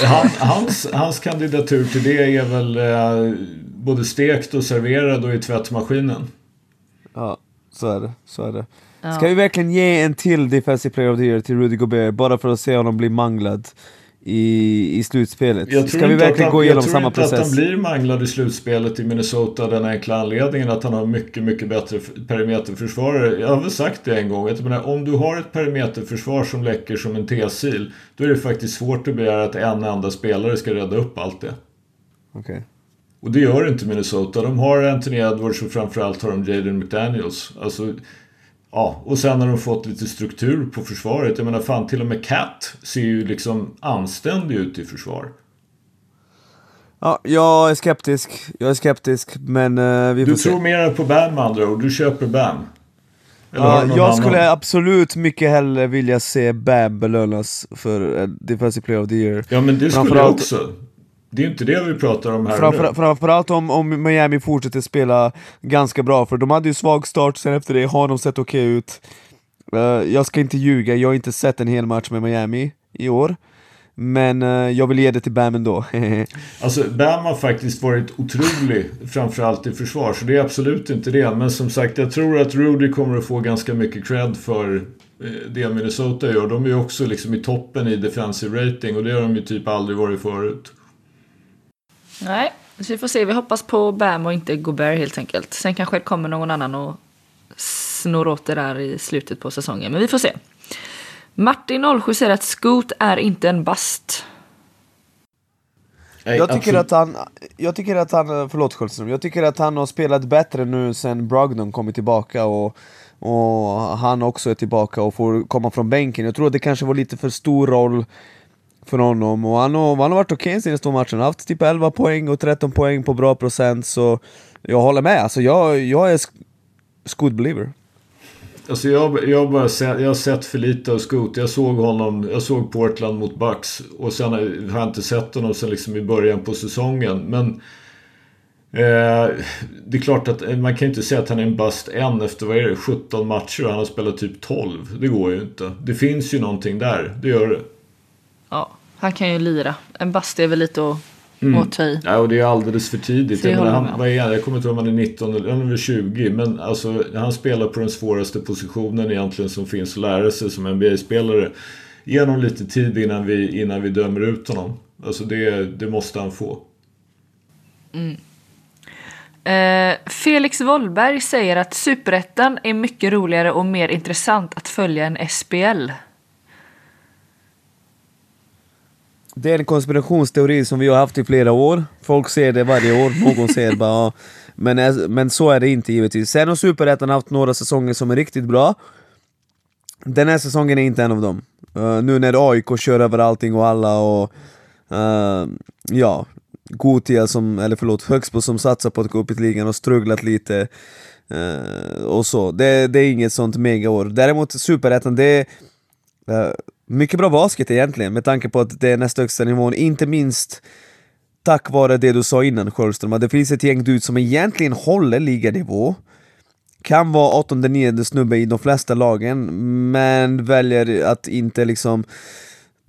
Han, hans, hans kandidatur till det är väl eh, både stekt och serverad och i tvättmaskinen. Ja, så är det. Så är det. Ska vi verkligen ge en till Defensive Player of the Year till Rudy Gobert bara för att se honom bli manglad i, i slutspelet? Jag tror Ska vi inte, att verkligen han, gå jag igenom tror samma inte att process? han blir manglad i slutspelet i Minnesota den enkla anledningen att han har mycket, mycket bättre perimeterförsvarare. Jag har väl sagt det en gång. Jag menar, om du har ett perimeterförsvar som läcker som en T-sil då är det faktiskt svårt att begära att en enda spelare ska rädda upp allt det. Okej. Och det gör inte Minnesota. De har Anthony Edwards och framförallt har de Jaden McDaniels. Alltså, ja, och sen har de fått lite struktur på försvaret. Jag menar fan till och med Cat ser ju liksom anständig ut i försvar. Ja, jag är skeptisk. Jag är skeptisk, men eh, vi får Du se. tror mer på Bam med andra ord. Du köper Bam. Eller Ja, jag annan? skulle absolut mycket hellre vilja se Bam belönas för eh, Defensive Player of the Year. Ja men det skulle jag också. Det är inte det vi pratar om här Framför, nu. framförallt om, om Miami fortsätter spela ganska bra, för de hade ju svag start, sen efter det har de sett okej ut. Eh, jag ska inte ljuga, jag har inte sett en hel match med Miami i år. Men eh, jag vill ge det till Bam ändå. Alltså Bam har faktiskt varit otrolig. framförallt i försvar. Så det är absolut inte det. Men som sagt jag tror att Rudy kommer att få ganska mycket cred för eh, det Minnesota gör. De är ju också liksom i toppen i defensive rating. Och det har de ju typ aldrig varit förut. Nej, så vi får se. Vi hoppas på Bam och inte Gobert helt enkelt. Sen kanske det kommer någon annan och snor åt det där i slutet på säsongen. Men vi får se. Martin 07 säger att Scoot är inte en bast. Jag tycker, absolut. att han, jag tycker att han, förlåt Sköldström, jag tycker att han har spelat bättre nu sen Brogdon kommit tillbaka och, och han också är tillbaka och får komma från bänken. Jag tror att det kanske var lite för stor roll för honom och han har, han har varit okej okay senaste två matcherna, Han har haft typ 11 poäng och 13 poäng på bra procent så jag håller med, alltså jag, jag är sk- Scoot believer. Alltså jag, jag, har bara sett, jag har sett för lite av Scoot. Jag såg honom, jag såg Portland mot Bucks. Och sen har jag inte sett honom sen liksom i början på säsongen. Men eh, det är klart att eh, man kan ju inte säga att han är en bust än efter vad är det, 17 matcher och han har spelat typ 12. Det går ju inte. Det finns ju någonting där, det gör det. Ja, han kan ju lira. En bast är väl lite att ta i. Ja, och det är alldeles för tidigt. Jag, menar, han, vad är han? jag kommer inte ihåg om han är 19 eller han är väl 20. Men alltså, han spelar på den svåraste positionen egentligen som finns att lära sig som NBA-spelare. ge honom lite tid innan vi, innan vi dömer ut honom. Alltså det, det måste han få. Mm. Eh, Felix Wollberg säger att superettan är mycket roligare och mer intressant att följa än SPL. Det är en konspirationsteori som vi har haft i flera år. Folk ser det varje år, någon säger bara men, men så är det inte givetvis. Sen har Superettan haft några säsonger som är riktigt bra. Den här säsongen är inte en av dem. Uh, nu när AIK kör över allting och alla och uh, ja, Gotia som, eller förlåt, Högsbo som satsar på att gå upp i ligan och strugglat lite uh, och så. Det, det, är inget sånt megaår. Däremot Superettan, det är mycket bra basket egentligen med tanke på att det är näst högsta nivån, inte minst tack vare det du sa innan Sjöström, att det finns ett gäng dudes som egentligen håller liganivå. Kan vara åttonde, nionde snubbe i de flesta lagen, men väljer att inte liksom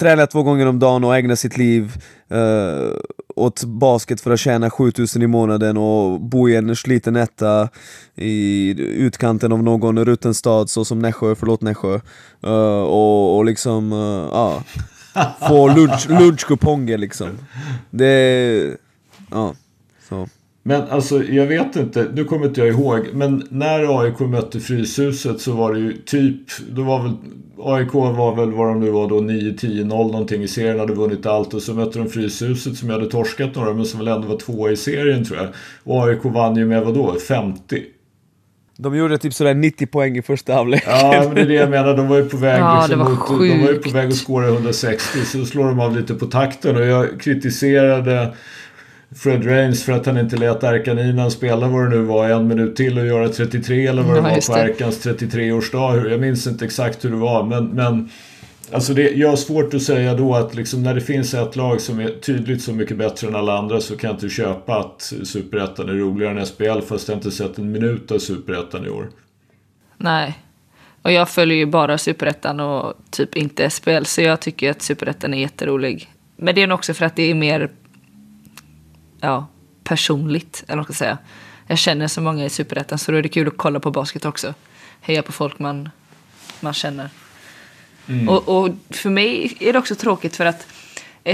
träna två gånger om dagen och ägna sitt liv eh, åt basket för att tjäna 7000 i månaden och bo i en sliten etta i utkanten av någon rutten stad så som Nässjö, förlåt Nässjö. Eh, och, och liksom, uh, ja. Få lunch, lunchkuponger liksom. Det, ja. Så. Men alltså jag vet inte, nu kommer inte jag ihåg. Men när AIK mötte Fryshuset så var det ju typ, då var väl AIK var väl vad de nu var då 9-10-0 någonting i serien, hade vunnit allt och så mötte de Fryshuset som hade torskat några men som väl ändå var tvåa i serien tror jag. Och AIK vann ju med vad då 50. De gjorde typ sådär 90 poäng i första halvlek. Ja, men det är det jag menar. De var ju på väg, ja, liksom, mot, de var ju på väg att skåra 160, så slår de av lite på takten. Och jag kritiserade Fred Rains för att han inte lät Arkaninan spela vad det nu var en minut till och göra 33 eller vad det ja, var på Arkans 33-årsdag. Jag minns inte exakt hur det var men, men Alltså det, jag har svårt att säga då att liksom när det finns ett lag som är tydligt så mycket bättre än alla andra så kan jag inte köpa att Superettan är roligare än SPL fast jag inte sett en minut av Superettan i år. Nej. Och jag följer ju bara Superettan och typ inte SPL så jag tycker att Superettan är jätterolig. Men det är nog också för att det är mer ja, personligt, eller vad man ska säga. Jag känner så många i Superettan så då är det kul att kolla på basket också. Heja på folk man, man känner. Mm. Och, och, för mig är det också tråkigt för att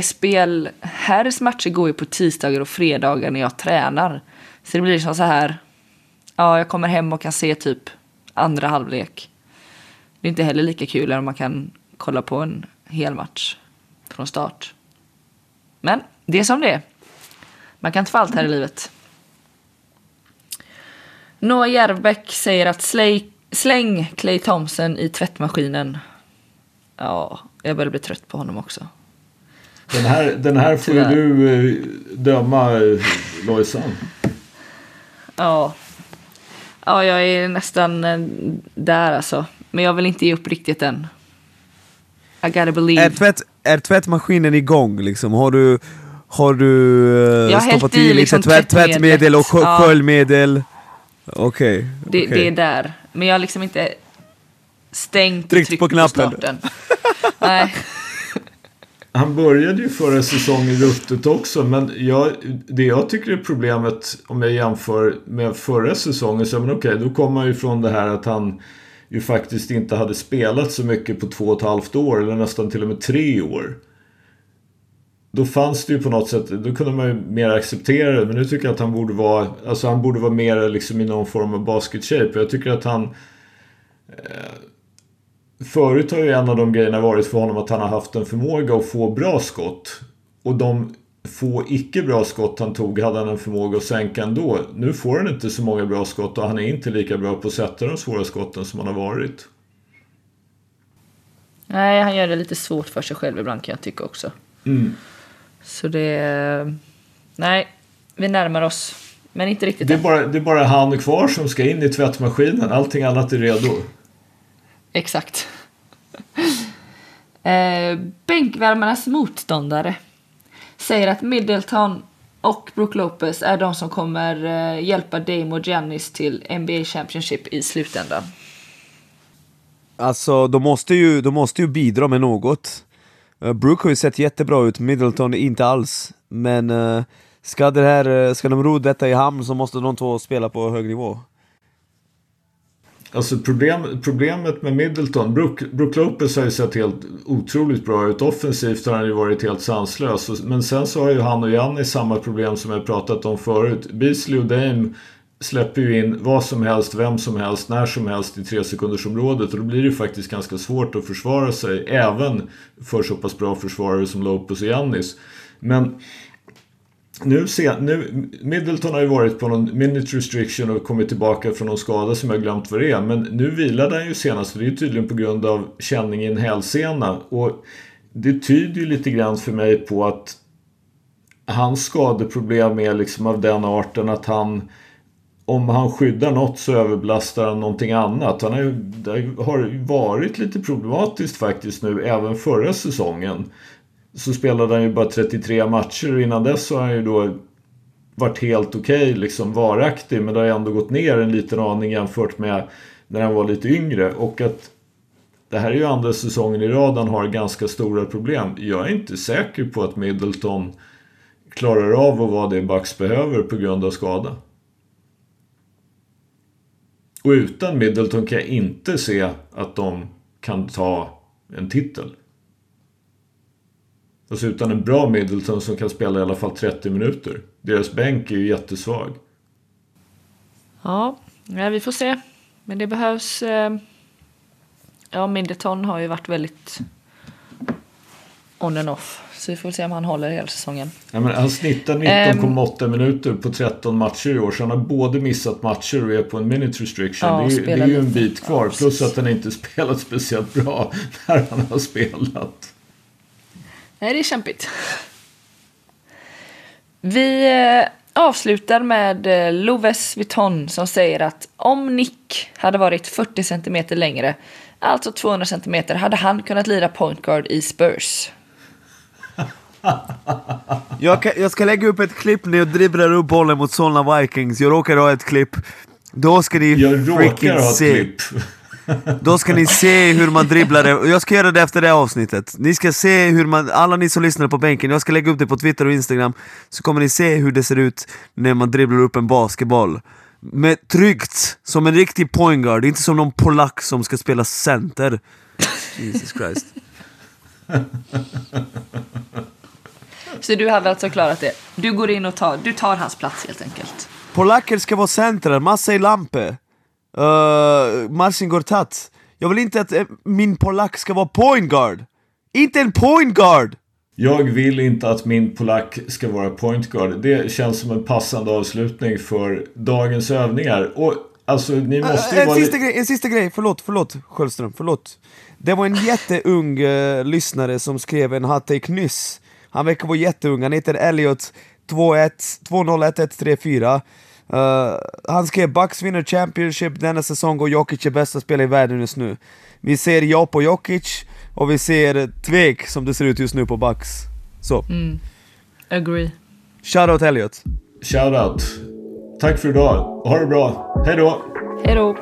SBL herrs matcher går ju på tisdagar och fredagar när jag tränar. Så det blir som så här, ja jag kommer hem och kan se typ andra halvlek. Det är inte heller lika kul om man kan kolla på en hel match från start. Men det är som det är. Man kan inte få allt här i livet. Noah Järvbäck säger att slay, släng Clay Thompson i tvättmaskinen. Ja, jag börjar bli trött på honom också. Den här, den här får ju du eh, döma, eh, Lojsan. Ja. Ja, jag är nästan eh, där alltså. Men jag vill inte ge upp riktigt än. I gotta believe. Är, tvätt, är tvättmaskinen igång liksom? Har du, har du uh, stoppat i liksom tvätt, tvättmedel och ja. sköljmedel? Okej. Okay, det, okay. det, är där. Men jag har liksom inte stängt Tryckt på knappen. På Nej. Han började ju förra säsongen ruttet också men jag, det jag tycker är problemet om jag jämför med förra säsongen så men okej då kommer man ju från det här att han ju faktiskt inte hade spelat så mycket på två och ett halvt år eller nästan till och med tre år då fanns det ju på något sätt, då kunde man ju mer acceptera det. Men nu tycker jag att han borde vara, alltså han borde vara mer liksom i någon form av basket shape. Jag tycker att han... Eh, förut har ju en av de grejerna varit för honom att han har haft en förmåga att få bra skott. Och de få icke bra skott han tog hade han en förmåga att sänka ändå. Nu får han inte så många bra skott och han är inte lika bra på att sätta de svåra skotten som han har varit. Nej, han gör det lite svårt för sig själv ibland kan jag tycka också. Mm. Så det... Nej, vi närmar oss. Men inte riktigt det är, bara, det är bara han kvar som ska in i tvättmaskinen. Allting annat är redo. Exakt. eh, bänkvärmarnas motståndare säger att Middleton och Brook Lopez är de som kommer eh, hjälpa Dame och Giannis till NBA Championship i slutändan. Alltså, de måste ju, de måste ju bidra med något. Eh, uh, Brook har ju sett jättebra ut, Middleton inte alls. Men uh, ska, det här, eh, ska de ro detta i hamn så måste de två spela på hög nivå. Alltså problem, problemet med Middleton, Brook, Brook Lopez har ju sett helt otroligt bra ut. Offensivt har han ju varit helt sanslös. Men sen så har ju han och Janni samma problem som jag pratat om förut. Beasley och Dame släpper ju in vad som helst, vem som helst, när som helst i tre sekundersområdet och då blir det ju faktiskt ganska svårt att försvara sig även för så pass bra försvarare som Lopez och Giannis. Men nu, se, nu, Middleton har ju varit på någon minute restriction och kommit tillbaka från någon skada som jag glömt vad det är. Men nu vilade han ju senast och det är tydligen på grund av känning i en hälsena. Och det tyder ju lite grann för mig på att hans skadeproblem är liksom av den arten att han om han skyddar något så överbelastar han någonting annat. Han har ju, det har varit lite problematiskt faktiskt nu även förra säsongen så spelade han ju bara 33 matcher och innan dess så har han ju då varit helt okej, okay, liksom varaktig. Men det har ändå gått ner en liten aning jämfört med när han var lite yngre. Och att det här är ju andra säsongen i rad han har ganska stora problem. Jag är inte säker på att Middleton klarar av att vara det Bucks behöver på grund av skada. Och utan Middleton kan jag inte se att de kan ta en titel. Alltså utan en bra Middleton som kan spela i alla fall 30 minuter. Deras bänk är ju jättesvag. Ja, ja vi får se. Men det behövs... Eh... Ja, Middleton har ju varit väldigt on and off. Så vi får se om han håller hela säsongen. Ja, men han snittar 19,8 um, minuter på 13 matcher i år. Så han har både missat matcher och är på en minute restriction. Ja, det, är, det är ju en bit kvar. Ja, plus att han inte spelat speciellt bra när han har spelat. Nej, det är kämpigt. Vi eh, avslutar med eh, Loves Vuitton som säger att om Nick hade varit 40 cm längre, alltså 200 cm, hade han kunnat lira point guard i Spurs. Jag, kan, jag ska lägga upp ett klipp när jag dribblar upp bollen mot Solna Vikings. Jag råkar ha ett klipp. Då ska ni freaking se. Då ska ni se hur man dribblar det. Jag ska göra det efter det avsnittet. Ni ska se hur man, alla ni som lyssnar på bänken, jag ska lägga upp det på Twitter och Instagram, så kommer ni se hur det ser ut när man dribblar upp en basketboll. Med tryggt, som en riktig point guard, inte som någon polack som ska spela center. Jesus Christ. Så du hade alltså klarat det? Du går in och tar, du tar hans plats helt enkelt? Polacker ska vara centrar, massa i lampe. Uh, Marcin Gortat. Jag vill inte att uh, min polack ska vara point guard. Inte en point guard! Jag vill inte att min polack ska vara point guard. Det känns som en passande avslutning för dagens övningar. Och alltså, ni eh, måste ju en, vara sista grej, en sista grej, förlåt, förlåt Sköldström, förlåt. Det var en jätteung uh, lyssnare som skrev en hot take nyss. Han verkar vara jätteung, han heter Elliot 201134 Uh, han skrev Bucks vinner Championship denna säsong och Jokic är bästa spelare i världen just nu. Vi ser ja på Jokic och vi ser tvek som det ser ut just nu på Bucks. Så. Mm. Agree. Shoutout Elliot. Shoutout. Tack för idag. Ha det bra. Hej då. Hej då.